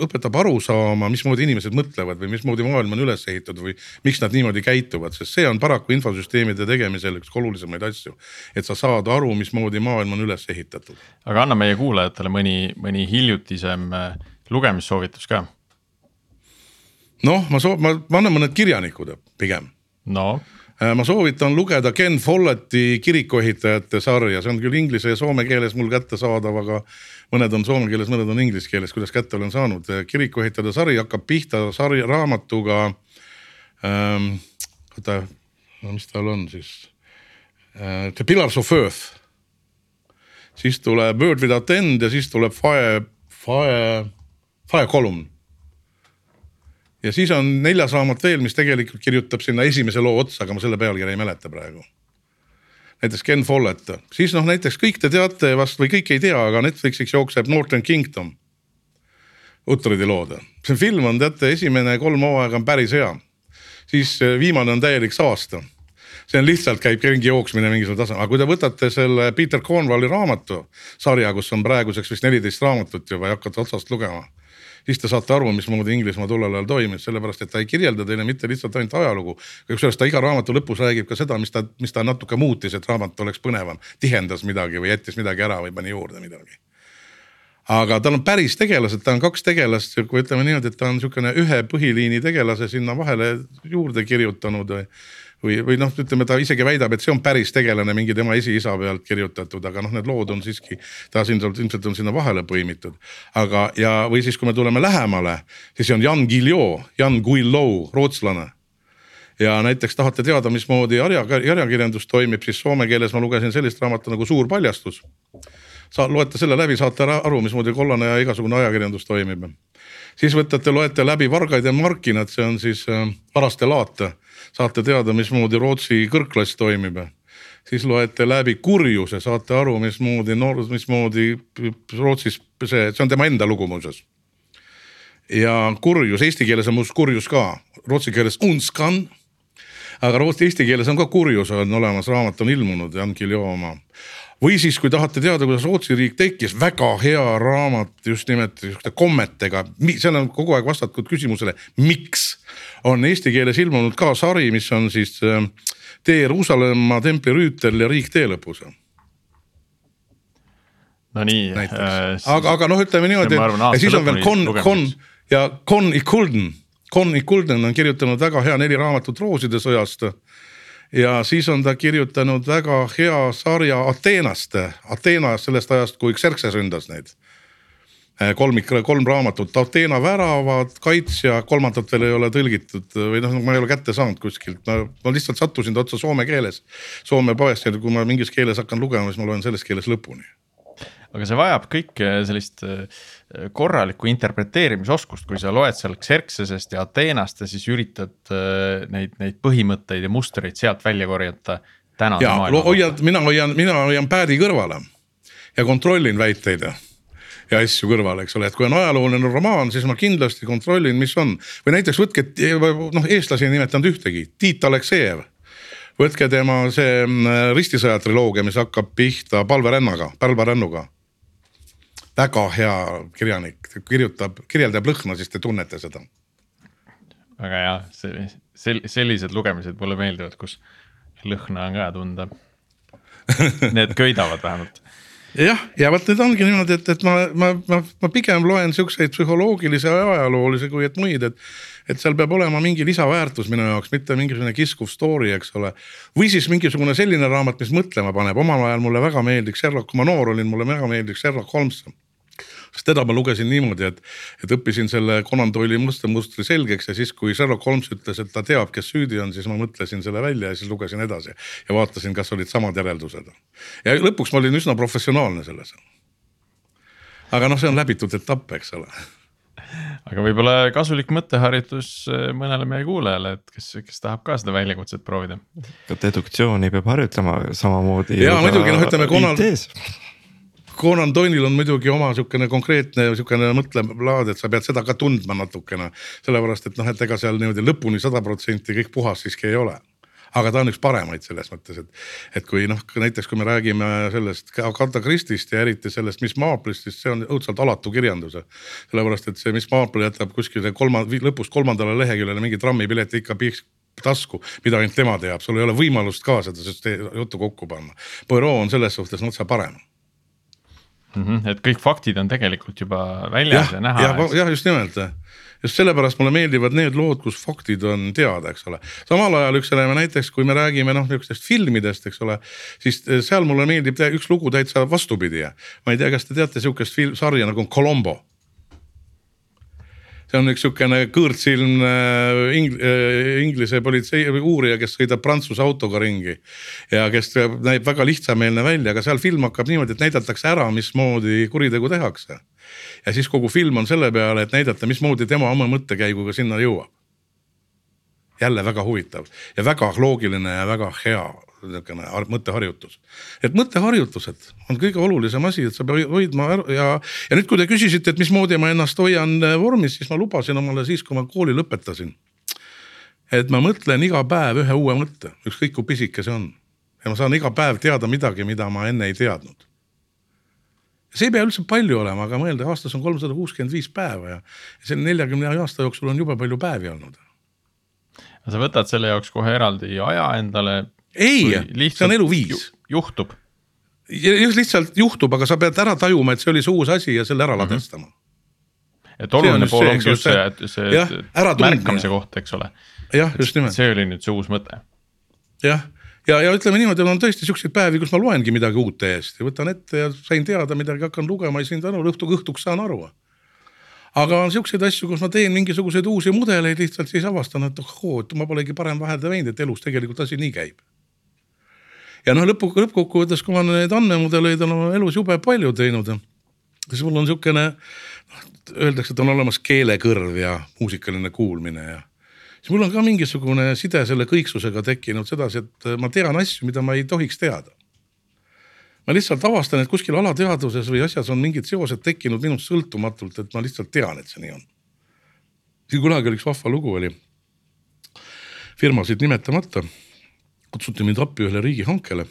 õpetab aru saama, mismoodi inimesed mõtlevad või mismoodi maailm on üles ehitatud või miks nad niimoodi käituvad, sest see on paraku infosüsteemide tegemisel üks olulisemaid asju. et sa saad aru, mismoodi maailm on üles ehitatud. aga anna meie kuulajatele mõni, mõni hiljutisem äh, lugemissoovitus ka noh, ma soo-, ma, ma annan mõned kirjanikud pigem. no äh, ma soovitan lugeda Ken Folleti kirikuehitajate sarja, see on küll inglise ja soome keeles mul kättesaadav, aga mõned on soome keeles, mõned on inglise keeles, kuidas kätte olen saanud. kirikuehitajate sari hakkab pihta sari raamatuga ähm,. oota, no mis tal on siis äh,? The Pillars of Earth. siis tuleb Word Without End ja siis tuleb Fire, Fire, Fire Column ja siis on neljas raamat veel, mis tegelikult kirjutab sinna esimese loo otsa, aga ma selle pealkirja ei mäleta praegu. näiteks Ken Follett, siis noh, näiteks kõik te teate vast või kõik ei tea, aga Netflixiks jookseb Northern Kingdom. Utridi lood, see film on teate, esimene kolm hooaega on päris hea. siis eh, viimane on täielik saasta see on lihtsalt käib ringi jooksmine mingisugusel tasemel, aga kui te võtate selle Peter Cornwalli raamatu sarja, kus on praeguseks vist neliteist raamatut juba ja hakkate otsast lugema siis te saate aru, mismoodi Inglismaa tollel ajal toimis, sellepärast et ta ei kirjelda teile mitte lihtsalt ainult ajalugu. kusjuures ta iga raamatu lõpus räägib ka seda, mis ta, mis ta natuke muutis, et raamat oleks põnevam, tihendas midagi või jättis midagi ära või pani juurde midagi aga tal on päris tegelased, ta on kaks tegelast, kui ütleme niimoodi, et ta on niisugune ühe põhiliini tegelase sinna vahele juurde kirjutanud või või, või noh, ütleme ta isegi väidab, et see on päris tegelane mingi tema esiisa pealt kirjutatud, aga noh, need lood on siiski, ta siin ilmselt on sinna vahele põimitud. aga, ja, või siis, kui me tuleme lähemale, siis on Jan Guillou, Jan Guillou, rootslane ja näiteks tahate teada, mismoodi järjakirjandus toimib, siis soome keeles ma lugesin sellist raamatut nagu Suur paljastus. sa loete selle läbi, saate aru, mismoodi kollane ja igasugune ajakirjandus toimib. siis võtate, loete läbi Vargaid ja Markinat, see on siis äh, Varaste laate saate teada, mismoodi Rootsi kõrgklass toimib siis loete läbi kurjuse, saate aru, mismoodi noor, mismoodi Rootsis see, see on tema enda lugu muuseas. ja kurjus, eesti keeles on muuseas kurjus ka, rootsi keeles unskan. aga rootsi, eesti keeles on ka kurjus on olemas, raamat on ilmunud, Jan Guillou oma või siis, kui tahate teada, kuidas Rootsi riik tekkis, väga hea raamat just nimelt sihukeste kommetega, seal on kogu aeg vastatud küsimusele, miks. On eesti keeles ilmunud ka sari, mis on siis äh, Tee Jeruusalemma templi rüütel ja riik tee lõpus. No nii äh,. aga, aga noh, ütleme niimoodi, et siis on veel Con, Con ja Con Ikulden. Con Ikulden on kirjutanud väga hea neli raamatut Rooside sõjast. Ja siis on ta kirjutanud väga hea sarja Ateenast, Ateena sellest ajast, kui Xerxes ründas neid kolmik, kolm raamatut, Ateena väravad, kaitsja, kolmandat veel ei ole tõlgitud või noh, ma ei ole kätte saanud kuskilt, ma, ma lihtsalt sattusin ta otsa soome keeles. Soome poest ja kui ma mingis keeles hakkan lugema, siis ma loen selles keeles lõpuni aga see vajab kõik äh, sellist äh, korralikku interpreteerimisoskust, kui sa loed seal Xerxesest ja Ateenast ja siis üritad neid, neid põhimõtteid ja mustreid sealt välja korjata. ja hoiad, mina hoian, mina hoian päädi kõrvale ja kontrollin väiteid ja asju kõrvale, eks ole, et kui on ajalooline romaan, siis ma kindlasti kontrollin, mis on. Või näiteks võtke noh, eestlasi ei nimetanud ühtegi, Tiit Aleksejev. Võtke tema see mm, ristisõja triloogia, mis hakkab pihta palverännaga, pälvarännuga väga hea kirjanik, kirjutab, kirjeldab lõhna, siis te tunnete seda. väga hea, sel-, sellised lugemised mulle meeldivad, kus lõhna on ka tunda. [LAUGHS] Need köidavad vähemalt jah, ja vot nüüd ongi niimoodi, et, et ma, ma, ma, ma pigem loen siukseid psühholoogilisi ja ajaloolisi kui et muid, et. et seal peab olema mingi lisaväärtus minu jaoks, mitte mingisugune kiskuv story, eks ole. või siis mingisugune selline raamat, mis mõtlema paneb, omal ajal mulle väga meeldiks Sherlock, kui ma noor olin, mulle väga meeldiks Sherlock Holmes sest teda ma lugesin niimoodi, et, et õppisin selle Conan Doyle'i musta mustri selgeks ja siis, kui Sherlock Holmes ütles, et ta teab, kes süüdi on, siis ma mõtlesin selle välja ja siis lugesin edasi. ja vaatasin, kas olid samad järeldused. ja lõpuks ma olin üsna professionaalne selles. aga noh, see on läbitud etapp, eks ole aga võib-olla kasulik mõtteharjutus äh, mõnele meie kuulajale, et kes, kes tahab ka seda väljakutset proovida. ka deduktsiooni peab harjutama samamoodi. ja muidugi noh, ütleme Conan, Conan Doyle'il on muidugi oma sihukene konkreetne sihukene mõttelaad, et sa pead seda ka tundma natukene. sellepärast, et noh, et ega seal niimoodi lõpuni sada protsenti kõik puhas siiski ei ole aga ta on üks paremaid selles mõttes, et, et kui noh, näiteks kui me räägime sellest Agatha Christie'st ja eriti sellest Miss Marple'ist, siis see on õudselt alatu kirjandus. sellepärast, et see Miss Marple jätab kuskile kolma, lõpus kolmandale leheküljele mingi trammipileti ikka piiks tasku, mida ainult tema teab, sul ei ole võimalust ka seda juttu kokku panna. Poirot on selles suhtes otse parem mm. -hmm, et kõik faktid on tegelikult juba väljas ja, ja näha. jah, jah, just nimelt just sellepärast mulle meeldivad need lood, kus faktid on teada, eks ole. samal ajal üks selline näiteks, kui me räägime noh, niisugustest filmidest, eks ole, siis eh, seal mulle meeldib üks lugu täitsa vastupidi. ma ei tea, kas te teate sihukest film, sarja nagu Colombo see on üks sihukene kõõrtsilm ing, inglise politsei uurija, kes sõidab prantsuse autoga ringi. ja kes näib väga lihtsameelne välja, aga seal film hakkab niimoodi, et näidatakse ära, mismoodi kuritegu tehakse. ja siis kogu film on selle peale, et näidata, mismoodi tema oma mõttekäiguga sinna jõuab. jälle väga huvitav ja väga loogiline ja väga hea niisugune mõtteharjutus. et mõtteharjutused on kõige olulisem asi, et sa pead hoidma ja, ja nüüd, kui te küsisite, et mismoodi ma ennast hoian äh, vormis, siis ma lubasin omale siis, kui ma kooli lõpetasin. et ma mõtlen iga päev ühe uue mõtte, ükskõik kui pisike see on. ja ma saan iga päev teada midagi, mida ma enne ei teadnud see ei pea üldse palju olema, aga mõelda, aastas on kolmsada kuuskümmend viis päeva ja selle neljakümne aasta jooksul on jube palju päevi olnud. sa võtad selle jaoks kohe eraldi aja endale ei, see on eluviis. juhtub. just lihtsalt juhtub, aga sa pead ära tajuma, et see oli see uus asi ja selle ära mm -hmm. ladestama. et oluline pool ongi just see, et see ja, märkamise koht, eks ole. jah, just nimelt. see oli nüüd see uus mõte. jah, ja, ja ütleme niimoodi, on tõesti siukseid päevi, kus ma loengi midagi uut täiesti, võtan ette ja sain teada midagi, hakkan lugema, ei saanud aru, õhtu, õhtuks saan aru aga on siukseid asju, kus ma teen mingisuguseid uusi mudeleid lihtsalt siis avastan, et ohoo, et ma polegi varem vahele teinud, et elus tegelikult asi nii käib ja noh, lõpu, lõppkokkuvõttes, kui ma neid andmemudeleid olen oma elus jube palju teinud, siis mul on sihukene, noh öeldakse, et on olemas keelekõrv ja muusikaline kuulmine ja siis mul on ka mingisugune side selle kõiksusega tekkinud sedasi, et ma tean asju, mida ma ei tohiks teada. ma lihtsalt avastan, et kuskil alateadvuses või asjas on mingid seosed tekkinud minust sõltumatult, et ma lihtsalt tean, et see nii on. siin kunagi oli üks vahva lugu oli, firmasid nimetamata kutsuti mind appi ühele riigihankele.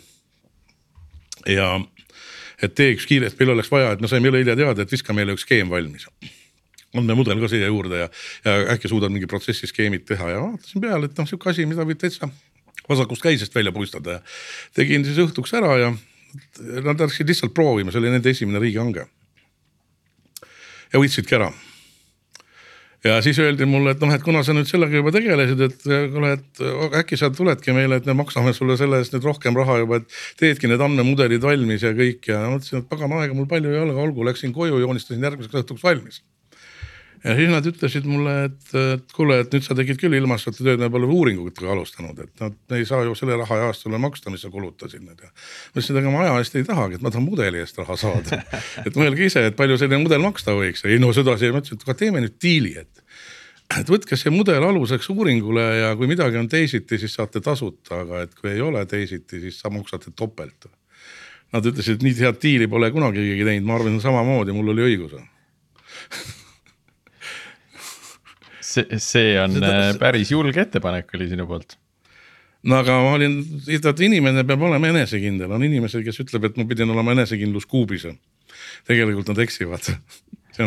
ja et teeks kiiresti, meil oleks vaja, et me saime üleeile teada, et viska meile üks skeem valmis. andmemudel ka siia juurde ja, ja äkki suudad mingi protsessi skeemid teha ja vaatasin peale, et noh, sihuke asi, mida võib täitsa vasakust käisest välja puistada ja tegin siis õhtuks ära ja nad läksid lihtsalt proovima, see oli nende esimene riigihange. ja võitsidki ära ja siis öeldi mulle, et noh, et kuna sa nüüd sellega juba tegelesid, et kuule, et äkki sa tuledki meile, et me maksame sulle selle eest nüüd rohkem raha juba, et teedki need andmemudelid valmis ja kõik. Ja mõtlesin, et pagan aega mul palju ei ole, olgu, läksin koju, joonistasin järgmiseks õhtuks valmis ja siis nad ütlesid mulle, et, et kuule, et nüüd sa tegid küll ilmastatud tööd, me pole uuringutega alustanud, et nad ei saa ju selle raha eest sulle maksta, mis sa kulutasid nüüd ja. ma ütlesin, et ega ma aja eest ei tahagi, et ma tahan mudeli eest raha saada [LAUGHS] et mõelge ise, et palju selline mudel maksta võiks, ei no sedasi, ma ütlesin, et aga teeme nüüd diili, et et võtke see mudel aluseks uuringule ja kui midagi on teisiti, siis saate tasuta, aga et kui ei ole teisiti, siis sa maksate topelt. Nad ütlesid, et nii head diili pole kunagi keegi teinud, ma arvan samamoodi, mul oli õigus [LAUGHS] see, see on Seda... Äh, päris julge ettepanek oli sinu poolt. no aga ma olin, tead inimene peab olema enesekindel, on inimesed, kes ütleb, et ma pidin olema enesekindlus kuubis. tegelikult nad eksivad [LAUGHS]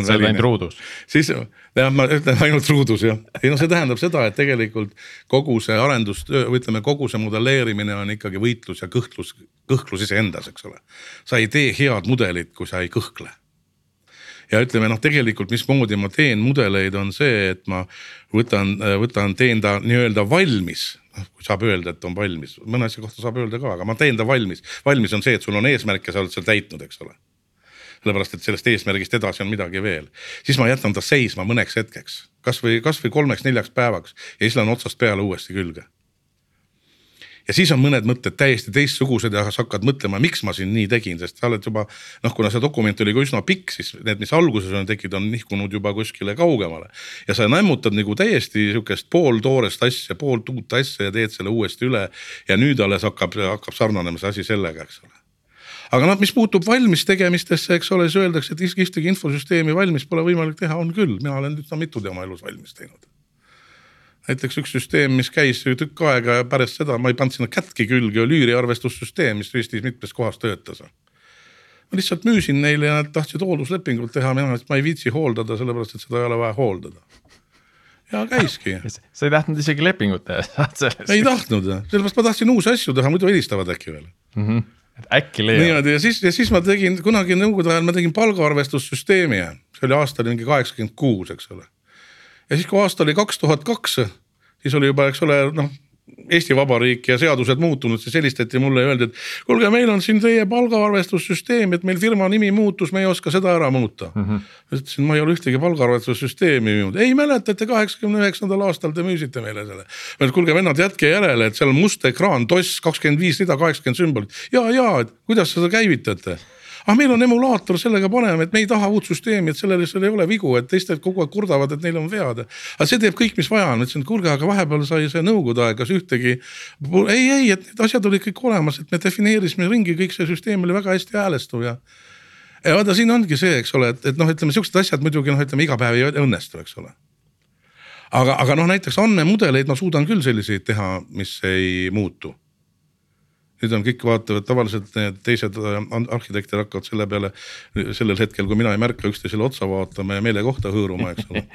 see on ainult ruudus. siis jah, ma ütlen ainult ruudus jah, ei noh, see tähendab seda, et tegelikult kogu see arendustöö või ütleme, kogu see modelleerimine on ikkagi võitlus ja kõhklus, kõhklus iseendas, eks ole. sa ei tee head mudelit, kui sa ei kõhkle ja ütleme noh, tegelikult mismoodi ma teen mudeleid, on see, et ma võtan, võtan, teen ta nii-öelda valmis. Noh, kui saab öelda, et on valmis, mõne asja kohta saab öelda ka, aga ma teen ta valmis. valmis on see, et sul on eesmärk ja sa oled seal täitnud, eks ole. sellepärast, et sellest eesmärgist edasi on midagi veel, siis ma jätan ta seisma mõneks hetkeks, kasvõi, kasvõi kolmeks-neljaks päevaks. Ja siis lähen otsast peale uuesti külge ja siis on mõned mõtted täiesti teistsugused ja sa hakkad mõtlema, miks ma siin nii tegin, sest sa oled juba noh, kuna see dokument oli ka üsna pikk, siis need, mis alguses on tekkinud, on nihkunud juba kuskile kaugemale. ja sa nämmutad nagu täiesti sihukest pooltoorest asja, poolt uut asja ja teed selle uuesti üle ja nüüd alles hakkab, hakkab sarnanema see asi sellega, eks ole aga noh, mis puutub valmis tegemistesse, eks ole, siis öeldakse, et ühtegi infosüsteemi valmis pole võimalik teha, on küll, mina olen üsna mitu tema elus valmis teinud. Näiteks üks süsteem, mis käis tükk aega ja pärast seda ma ei pannud sinna kätki külge, oli üüriarvestussüsteem, mis Eestis mitmes kohas töötas ma lihtsalt müüsin neile ja nad tahtsid hoolduslepingut teha, mina ütlesin, et ma ei viitsi hooldada, sellepärast et seda ei ole vaja hooldada. ja käiski. [LAUGHS] sa ei tahtnud isegi lepingut teha, saad sellest. ei tahtnud, sellepärast ma tahtsin uusi asju teha, muidu helistavad äkki veel mm. -hmm et äkki leiab. niimoodi ja siis, ja siis ma tegin kunagi nõukogude ajal ma tegin palgaarvestussüsteemi ja see oli aasta mingi kaheksakümmend kuus, eks ole. Ja siis, kui aasta oli kaks tuhat kaks, siis oli juba, eks ole, noh Eesti Vabariik ja seadused muutunud, siis helistati mulle ja öeldi, et kuulge, meil on siin teie palgaarvestussüsteem, et meil firma nimi muutus, me ei oska seda ära muuta mm. -hmm. ma ütlesin, ma ei ole ühtegi palgaarvestussüsteemi müünud, ei mäletate, kaheksakümne üheksandal aastal te müüsite meile selle. ma ütlesin, kuulge vennad, jätke järele, et seal on must ekraan, toss, kakskümmend viis rida, kaheksakümmend sümbolit ja, ja, et kuidas seda käivitate aga meil on emulaator, sellega paneme, et me ei taha uut süsteemi, et sellel, seal ei ole vigu, et teised kogu aeg kurdavad, et neil on vead. aga see teeb kõik, mis vaja on, ütlesin, et kuulge, aga vahepeal sai see nõukogude aeg, kas ühtegi. ei, ei, et need asjad olid kõik olemas, et me defineerisime ringi, kõik see süsteem oli väga hästi häälestuv ja. ja vaata, siin ongi see, eks ole, et, et noh, ütleme siuksed asjad muidugi noh, ütleme iga päev ei õnnestu, eks ole aga, aga noh, näiteks andmemudeleid ma suudan küll selliseid teha, mis ei muutu nüüd on kõik vaatavad, tavaliselt need teised äh, arhitektid hakkavad selle peale sellel hetkel, kui mina ei märka üksteisele otsa vaatama ja meelekohta hõõruma, eks ole [LAUGHS]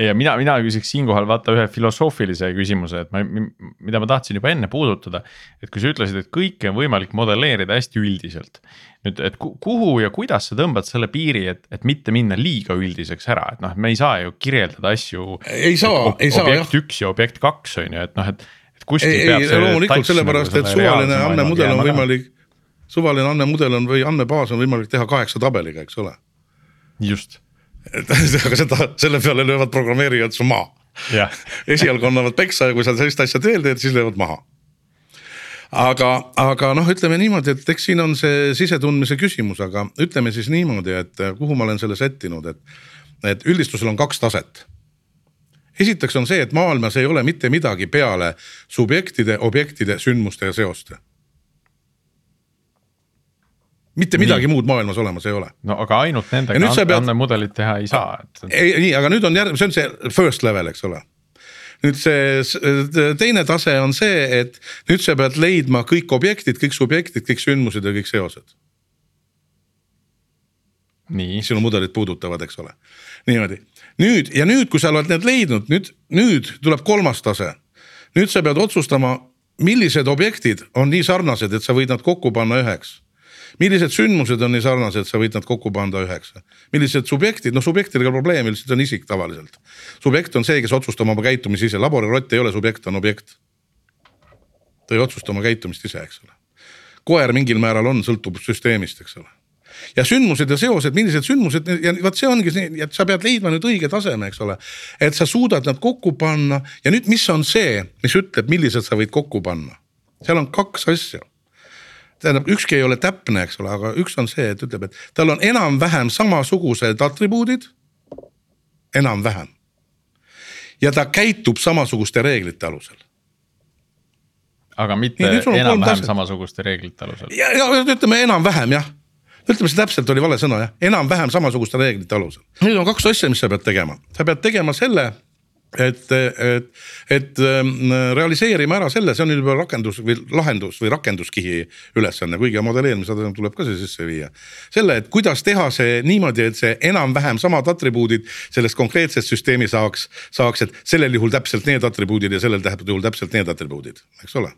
ja mina, mina küsiks siinkohal vaata ühe filosoofilise küsimuse, et ma, mida ma tahtsin juba enne puudutada. et kui sa ütlesid, et kõike on võimalik modelleerida hästi üldiselt. nüüd, et kuhu ja kuidas sa tõmbad selle piiri, et, et mitte minna liiga üldiseks ära, et noh, me ei saa ju kirjeldada asju. ei saa, ei saa jah. objekt üks ja objekt kaks on ju, et noh, et kuskil ei, peab ei, see. loomulikult sellepärast, et suvaline andmemudel on võimalik, suvaline andmemudel on või andmebaas on võimalik teha kaheksa tabeliga, eks ole. just. [LAUGHS] aga seda, selle peale löövad programmeerijad su maha. [LAUGHS] esialgu annavad peksa ja kui sa sellist asja veel teed, siis löövad maha aga, aga noh, ütleme niimoodi, et eks siin on see sisetundmise küsimus, aga ütleme siis niimoodi, et kuhu ma olen selle sättinud, et, et üldistusel on kaks taset esiteks on see, et maailmas ei ole mitte midagi peale subjektide, objektide, sündmuste ja seoste. mitte midagi nii. muud maailmas olemas ei ole. no aga ainult nendega pead... andmemudelit teha ei saa et.... ei, nii, aga nüüd on järg-, see on see first level, eks ole nüüd see teine tase on see, et nüüd sa pead leidma kõik objektid, kõik subjektid, kõik sündmused ja kõik seosed. sinu mudelit puudutavad, eks ole, niimoodi nüüd ja nüüd, kui sa oled need leidnud, nüüd, nüüd tuleb kolmas tase. nüüd sa pead otsustama, millised objektid on nii sarnased, et sa võid nad kokku panna üheks millised sündmused on nii sarnased, sa võid nad kokku panna üheks. millised subjektid, noh subjektidega probleem üldiselt on isik tavaliselt. subjekt on see, kes otsustab oma käitumist ise, laborirott ei ole subjekt, on objekt. ta ei otsusta oma käitumist ise, eks ole. koer mingil määral on, sõltub süsteemist, eks ole ja sündmused ja seosed, millised sündmused ja vot see ongi see, et sa pead leidma nüüd õige taseme, eks ole. et sa suudad nad kokku panna ja nüüd, mis on see, mis ütleb, millised sa võid kokku panna. seal on kaks asja. tähendab, ükski ei ole täpne, eks ole, aga üks on see, et ütleb, et tal on enam-vähem samasugused atribuudid. enam-vähem. ja ta käitub samasuguste reeglite alusel aga mitte enam-vähem samasuguste reeglite alusel. ja, ja ütleme enam-vähem jah ütleme, see täpselt oli vale sõna jah, enam-vähem samasuguste reeglite alusel. nüüd on kaks asja, mis sa pead tegema, sa pead tegema selle et, et, et ähm, realiseerima ära selle, see on juba rakendus või lahendus või rakenduskihi ülesanne, kuigi modelleerimise tasemel tuleb ka see sisse viia. selle, et kuidas teha see niimoodi, et see enam-vähem samad atribuudid sellest konkreetsest süsteemi saaks, saaks, et sellel juhul täpselt need atribuudid ja sellel juhul täpselt need atribuudid, eks ole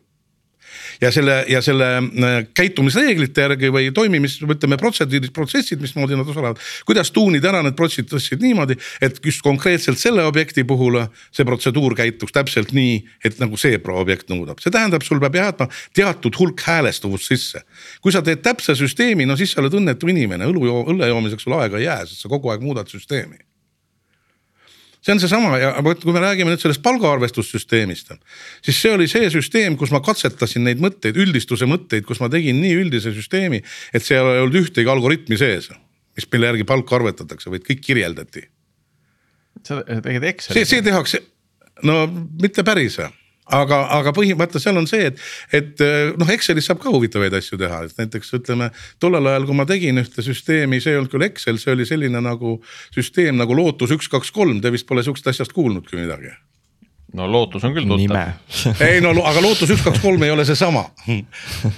ja selle ja selle äh, käitumisreeglite järgi või toimimis, ütleme protseduurid, protsessid, mismoodi nad osalevad. kuidas tuunida ära need protsessid niimoodi, et just konkreetselt selle objekti puhul see protseduur käituks täpselt nii, et nagu see objekt nõudab, see tähendab, sul peab jääma teatud hulk häälestuvust sisse. kui sa teed täpse süsteemi, no siis sa oled õnnetu inimene, õlu, õlle joomiseks sul aega ei jää, sest sa kogu aeg muudad süsteemi see on seesama ja vot, kui me räägime nüüd sellest palgaarvestussüsteemist, siis see oli see süsteem, kus ma katsetasin neid mõtteid, üldistuse mõtteid, kus ma tegin nii üldise süsteemi, et seal ei olnud ühtegi algoritmi sees, mis, mille järgi palka arvetatakse, vaid kõik kirjeldati. sa tegid Exceli? see, see tehakse, no mitte päris aga, aga põhimõte seal on see, et, et noh, Excelis saab ka huvitavaid asju teha, et näiteks ütleme tollel ajal, kui ma tegin ühte süsteemi, see ei olnud küll Excel, see oli selline nagu süsteem nagu Lotus üks, kaks, kolm, te vist pole sihukesest asjast kuulnudki midagi no lootus on küll tuttav. [LAUGHS] ei no aga lootus üks, kaks, kolm ei ole seesama.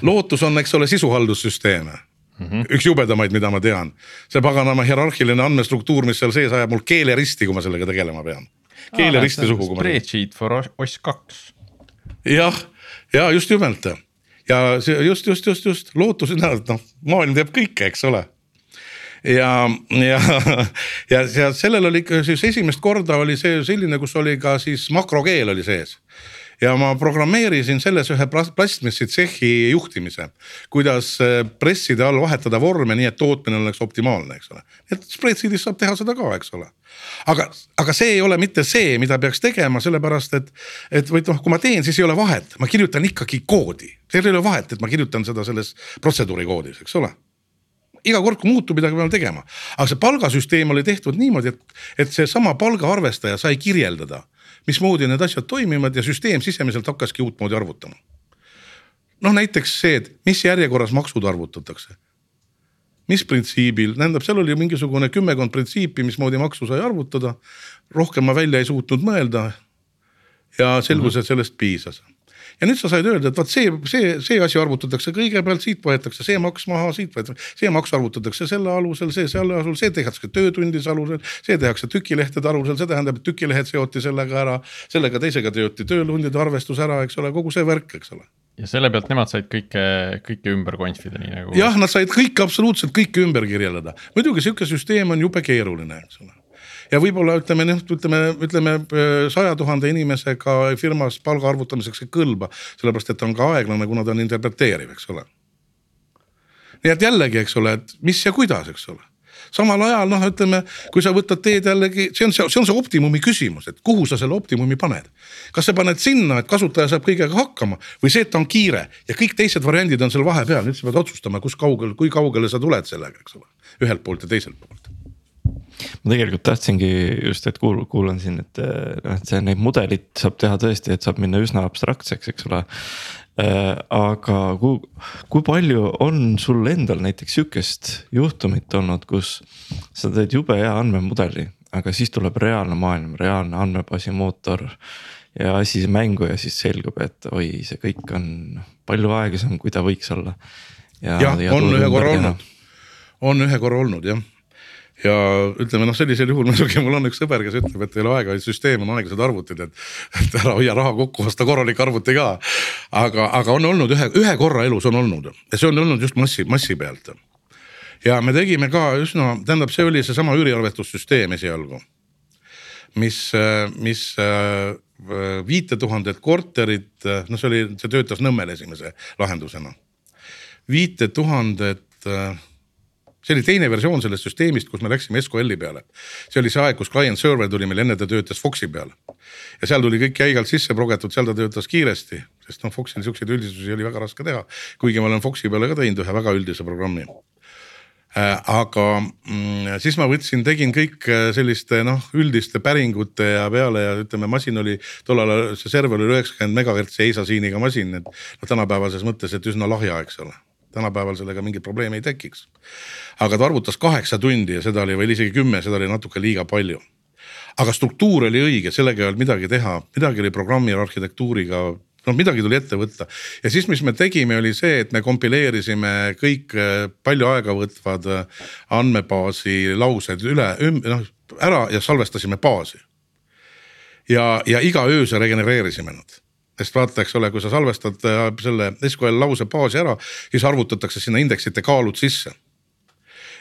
lootus on, eks ole, sisuhaldussüsteem Mm -hmm. üks jubedamaid, mida ma tean, see paganama hierarhiline andmestruktuur, mis seal sees ajab mul keeleristi, kui ma sellega tegelema pean. keeleristi suhu. Spreadsheet for OS kaks jah, ja just nimelt. Ja see just, just, just, just lootus, noh maailm teab kõike, eks ole. Ja, ja, ja, ja sellel oli ikka siis esimest korda oli see selline, kus oli ka siis makrokeel oli sees ja ma programmeerisin selles ühe plastmassi tsehhi juhtimise. kuidas äh, presside all vahetada vorme nii, et tootmine oleks optimaalne, eks ole. et spreadsheet'is saab teha seda ka, eks ole. aga, aga see ei ole mitte see, mida peaks tegema, sellepärast et, et või noh, kui ma teen, siis ei ole vahet, ma kirjutan ikkagi koodi. seal ei ole vahet, et ma kirjutan seda selles protseduuri koodis, eks ole iga kord, kui muutub midagi, peame tegema. aga see palgasüsteem oli tehtud niimoodi, et, et seesama palgaarvestaja sai kirjeldada mismoodi need asjad toimivad ja süsteem sisemiselt hakkaski uutmoodi arvutama. noh, näiteks see, et mis järjekorras maksud arvutatakse. mis printsiibil, tähendab, seal oli mingisugune kümmekond printsiipi, mismoodi maksu sai arvutada. rohkem ma välja ei suutnud mõelda. ja selgus, et sellest piisas ja nüüd sa said öelda, et vot see, see, see asi arvutatakse kõigepealt, siit võetakse see maks maha, siit võetakse, see maks arvutatakse selle alusel, see selle alusel, see tehakse töötundide alusel. see tehakse tükilehtede alusel, see tähendab, et tükilehed seoti sellega ära, sellega teisega seoti töötundide arvestus ära, eks ole, kogu see värk, eks ole ja selle pealt nemad said kõike, kõike ümber konfida, nii nagu. jah, nad said kõike absoluutselt kõike ümber kirjeldada, muidugi sihuke süsteem on jube keeruline, eks ole ja võib-olla ütleme noh, ütleme, ütleme saja tuhande inimesega firmas palga arvutamiseks ei kõlba, sellepärast et ta on ka aeglane, kuna ta on interpreteeriv, eks ole. nii et jällegi, eks ole, et mis ja kuidas, eks ole samal ajal noh, ütleme, kui sa võtad teed jällegi, see on see, see on see optimumi küsimus, et kuhu sa selle optimumi paned. kas sa paned sinna, et kasutaja saab kõigega hakkama või see, et ta on kiire ja kõik teised variandid on seal vahepeal, nüüd sa pead otsustama, kus kaugel, kui kaugele sa tuled sellega, eks ole, ühelt poolt ja teiselt poolt ma tegelikult tahtsingi just, et kuul-, kuulan siin, et noh, et see neid mudelit saab teha tõesti, et saab minna üsna abstraktseks, eks ole äh,. aga kui, kui palju on sul endal näiteks sihukest juhtumit olnud, kus sa teed jube hea andmemudeli, aga siis tuleb reaalne maailm, reaalne andmebaasi mootor ja asi mängu ja siis selgub, et oi, see kõik on palju aeglasem, kui ta võiks olla. jah ja, on ühe korra olnud, on ühe korra olnud jah ja ütleme noh, sellisel juhul [LAUGHS] muidugi mul on üks sõber, kes ütleb, et ei ole aega, süsteem on aeglased arvutid, et. et ära hoia raha kokku, osta korralik arvuti ka. aga, aga on olnud ühe, ühe korra elus on olnud ja see on olnud just massi, massi pealt. ja me tegime ka üsna, tähendab, see oli seesama üüriarvestussüsteem esialgu. mis, mis viite tuhandet korterit, noh, see oli, see töötas Nõmmel esimese lahendusena. viite tuhandet see oli teine versioon sellest süsteemist, kus me läksime SQL-i peale. see oli see aeg, kus client server tuli meil, enne ta töötas Foxi peal. ja seal tuli kõik jäigalt sisse progetud, seal ta töötas kiiresti, sest noh, Foxil siukseid üldisusi oli väga raske teha. kuigi ma olen Foxi peale ka teinud ühe väga üldise programmi äh, aga mm, siis ma võtsin, tegin kõik äh, selliste noh, üldiste päringute ja peale ja ütleme, masin oli tollal see server oli üheksakümmend megahertsi eisasiiniga masin, et noh, tänapäevases mõttes, et üsna lahja, eks ole tänapäeval sellega mingit probleemi ei tekiks. Aga ta arvutas kaheksa tundi ja seda oli veel isegi kümme, seda oli natuke liiga palju. aga struktuur oli õige, sellega ei olnud midagi teha, midagi oli programmi arhitektuuriga no midagi tuli ette võtta ja siis, mis me tegime, oli see, et me kompileerisime kõik äh, palju aega võtvad äh, andmebaasi laused üle, noh ära ja salvestasime baasi. ja, ja iga öösel regenereerisime nad sest vaata, eks ole, kui sa salvestad äh, selle SQL lause baasi ära, siis arvutatakse sinna indeksite kaalud sisse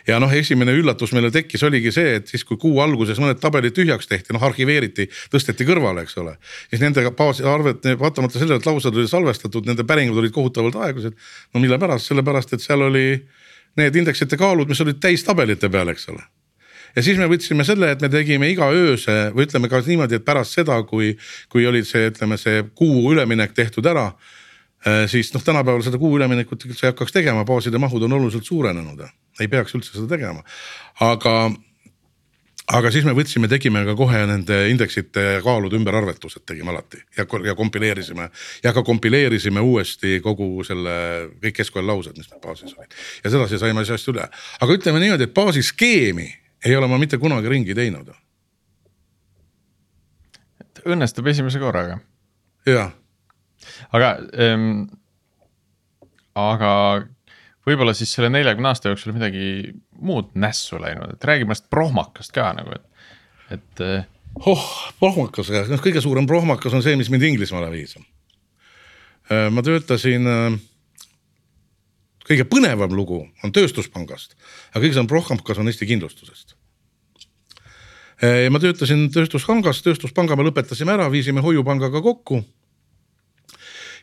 ja noh, esimene üllatus meile tekkis, oligi see, et siis kui kuu alguses mõned tabelid tühjaks tehti, noh arhiveeriti, tõsteti kõrvale, eks ole. siis nendega baasi arvet, vaatamata sellele, et laused olid salvestatud, nende päringud olid kohutavalt aeglased. no mille pärast, sellepärast et seal oli need indeksite kaalud, mis olid täis tabelite peal, eks ole ja siis me võtsime selle, et me tegime iga ööse või ütleme ka niimoodi, et pärast seda, kui, kui olid see, ütleme see kuu üleminek tehtud ära äh, siis noh, tänapäeval seda kuu üleminekut üldse ei hakkaks tegema, baaside mahud on oluliselt suurenenud, ei peaks üldse seda tegema. aga, aga siis me võtsime, tegime ka kohe nende indeksite kaalude ümberarvetused tegime alati ja, ja kompileerisime ja ka kompileerisime uuesti kogu selle kõik SQL-laused, mis meil baasis olid. ja sedasi saime asjast üle, aga ütleme niimoodi, et baasiskeemi ei ole ma mitte kunagi ringi teinud. õnnestub esimese korraga. jah. aga ähm,, aga võib-olla siis selle neljakümne aasta jooksul midagi muud nässu läinud, et räägime sellest prohmakast ka nagu, et, et. Äh, oh, prohmakas, noh kõige suurem prohmakas on see, mis mind Inglismaale viis. Äh, ma töötasin, äh, kõige põnevam lugu on tööstuspangast, aga kõige suurem prohmakas on Eesti kindlustusest. ma töötasin tööstuspangas, tööstuspanga me lõpetasime ära, viisime hoiupangaga kokku